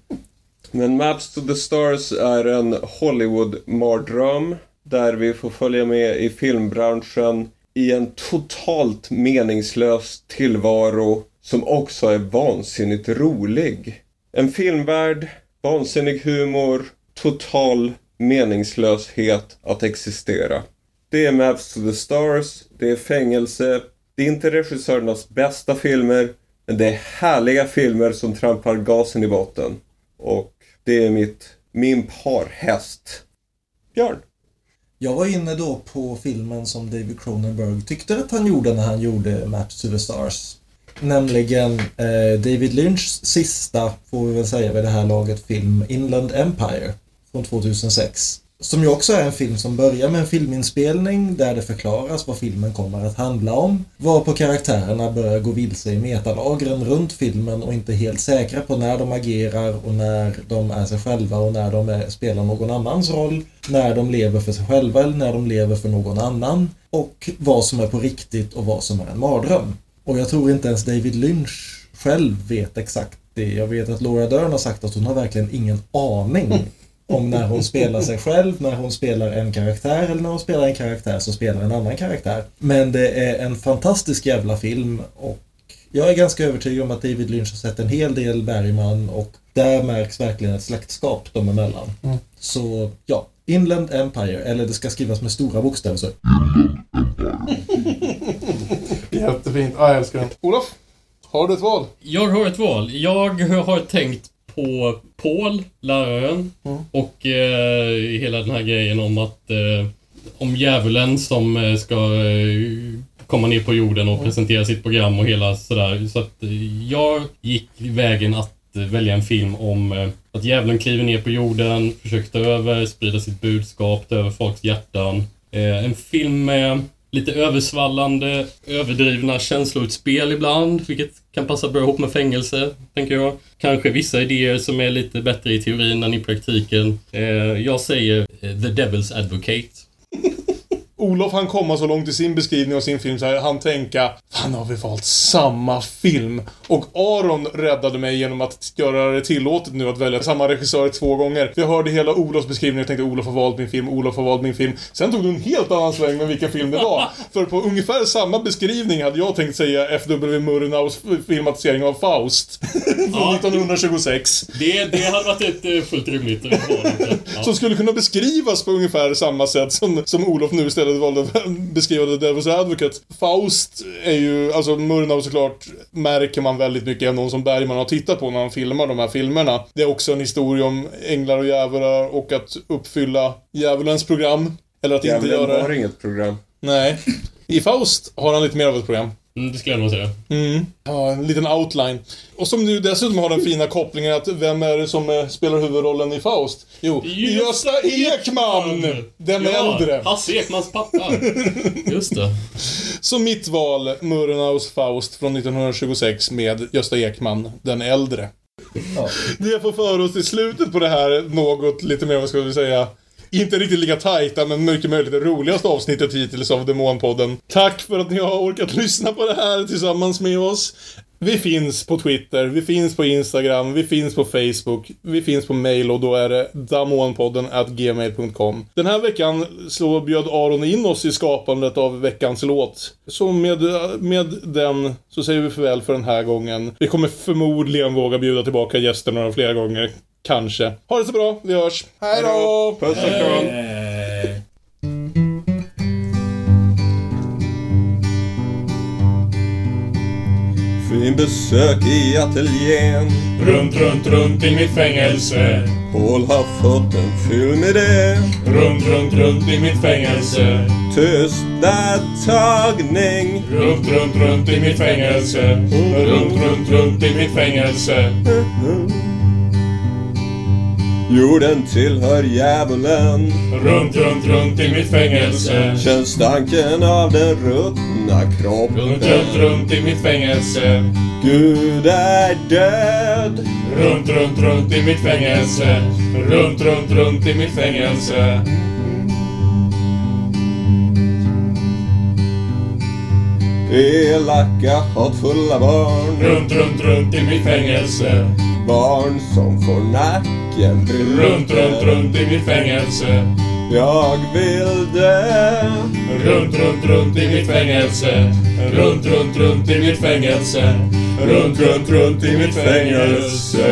Men Maps to the Stars är en Hollywood-mardröm där vi får följa med i filmbranschen i en totalt meningslös tillvaro som också är vansinnigt rolig. En filmvärld, vansinnig humor, total meningslöshet att existera. Det är Maps to the Stars, det är fängelse, det är inte regissörernas bästa filmer, men det är härliga filmer som trampar gasen i botten. Och det är mitt, min parhäst. Björn. Jag var inne då på filmen som David Cronenberg tyckte att han gjorde när han gjorde Maps to the Stars. Nämligen eh, David Lynchs sista, får vi väl säga vid det här laget, film Inland Empire. från 2006. Som ju också är en film som börjar med en filminspelning där det förklaras vad filmen kommer att handla om. Varpå karaktärerna börjar gå vilse i metalagren runt filmen och inte helt säkra på när de agerar och när de är sig själva och när de är, spelar någon annans roll. När de lever för sig själva eller när de lever för någon annan. Och vad som är på riktigt och vad som är en mardröm. Och jag tror inte ens David Lynch själv vet exakt det. Jag vet att Laura Dern har sagt att hon har verkligen ingen aning om när hon spelar sig själv, när hon spelar en karaktär eller när hon spelar en karaktär som spelar en annan karaktär. Men det är en fantastisk jävla film och jag är ganska övertygad om att David Lynch har sett en hel del Bergman och där märks verkligen ett släktskap dem emellan. Mm. Så ja, Inland Empire, eller det ska skrivas med stora bokstäver så. Jättefint. Ja, jag älskar den. Olof, har du ett val? Jag har ett val. Jag har tänkt på Paul, läraren, Mm. och eh, hela den här grejen om att eh, om djävulen som eh, ska eh, komma ner på jorden och presentera sitt program och hela sådär. Så att eh, jag gick vägen att eh, välja en film om eh, att djävulen kliver ner på jorden, försöker ta över, sprida sitt budskap, ta över folks hjärtan. Eh, en film med lite översvallande, överdrivna känsloutspel ibland, vilket kan passa bra ihop med fängelse, tänker jag. Kanske vissa idéer som är lite bättre i teorin än i praktiken. Eh, jag säger eh, The Devil's Advocate. Olof han komma så långt i sin beskrivning av sin film så här, han tänka Fan har vi valt samma film? Och Aron räddade mig genom att göra det tillåtet nu att välja samma regissör två gånger. Jag hörde hela Olofs beskrivning och tänkte Olof har valt min film, Olof har valt min film. Sen tog du en helt annan sväng med vilken film det var. För på ungefär samma beskrivning hade jag tänkt säga F.W. Murnaus filmatisering av Faust. Från 1926. Det, det hade varit ett eh, fullt rimligt val. Ja. Som skulle kunna beskrivas på ungefär samma sätt som, som Olof nu istället valde att beskriva The Devil's Advocate. Faust är ju, alltså Murnau såklart, märker man väldigt mycket av någon som Bergman har tittat på när han filmar de här filmerna. Det är också en historia om änglar och djävular och att uppfylla djävulens program. Eller att inte Djävulen göra har det. inget program. Nej. I Faust har han lite mer av ett program. Mm, det skulle jag nog säga. Mm. Ja, en liten outline. Och som nu dessutom har den fina kopplingen att vem är det som eh, spelar huvudrollen i Faust? Jo, Gösta Ekman! Den ja, äldre. Hasse Ekmans pappa. Just det. Så mitt val, Murnaus Faust från 1926 med Gösta Ekman, den äldre. Det får föra oss till slutet på det här något lite mer, vad ska vi säga, inte riktigt lika tajta men mycket möjligt det roligaste avsnittet hittills av Demonpodden. Tack för att ni har orkat lyssna på det här tillsammans med oss. Vi finns på Twitter, vi finns på Instagram, vi finns på Facebook, vi finns på mail och då är det damonpodden at gmail.com. Den här veckan så bjöd Aron in oss i skapandet av veckans låt. Så med, med den så säger vi farväl för den här gången. Vi kommer förmodligen våga bjuda tillbaka gästerna några fler gånger. Kanske. Ha det så bra, vi hörs. Hej då! Puss och kram. Fin besök i ateljén. Runt, runt, runt i mitt fängelse. Paul har fått en filmidé. Runt, runt, runt i mitt fängelse. Tystnadtagning. Runt, runt, runt i mitt fängelse. Runt, runt, runt i mitt fängelse. Jorden tillhör djävulen. Runt, runt, runt i mitt fängelse. Känns stanken av den ruttna kroppen. Runt, runt, runt i mitt fängelse. Gud är död. Runt, runt, runt i mitt fängelse. Runt, runt, runt i mitt fängelse. Elaka, hatfulla barn. Runt, runt, runt i mitt fängelse. Barn som får nacken Runt, runt, runt i mitt fängelse. Jag vill dö. Runt, runt, runt i mitt fängelse. Runt, runt, runt i mitt fängelse. Runt, runt, runt i mitt fängelse.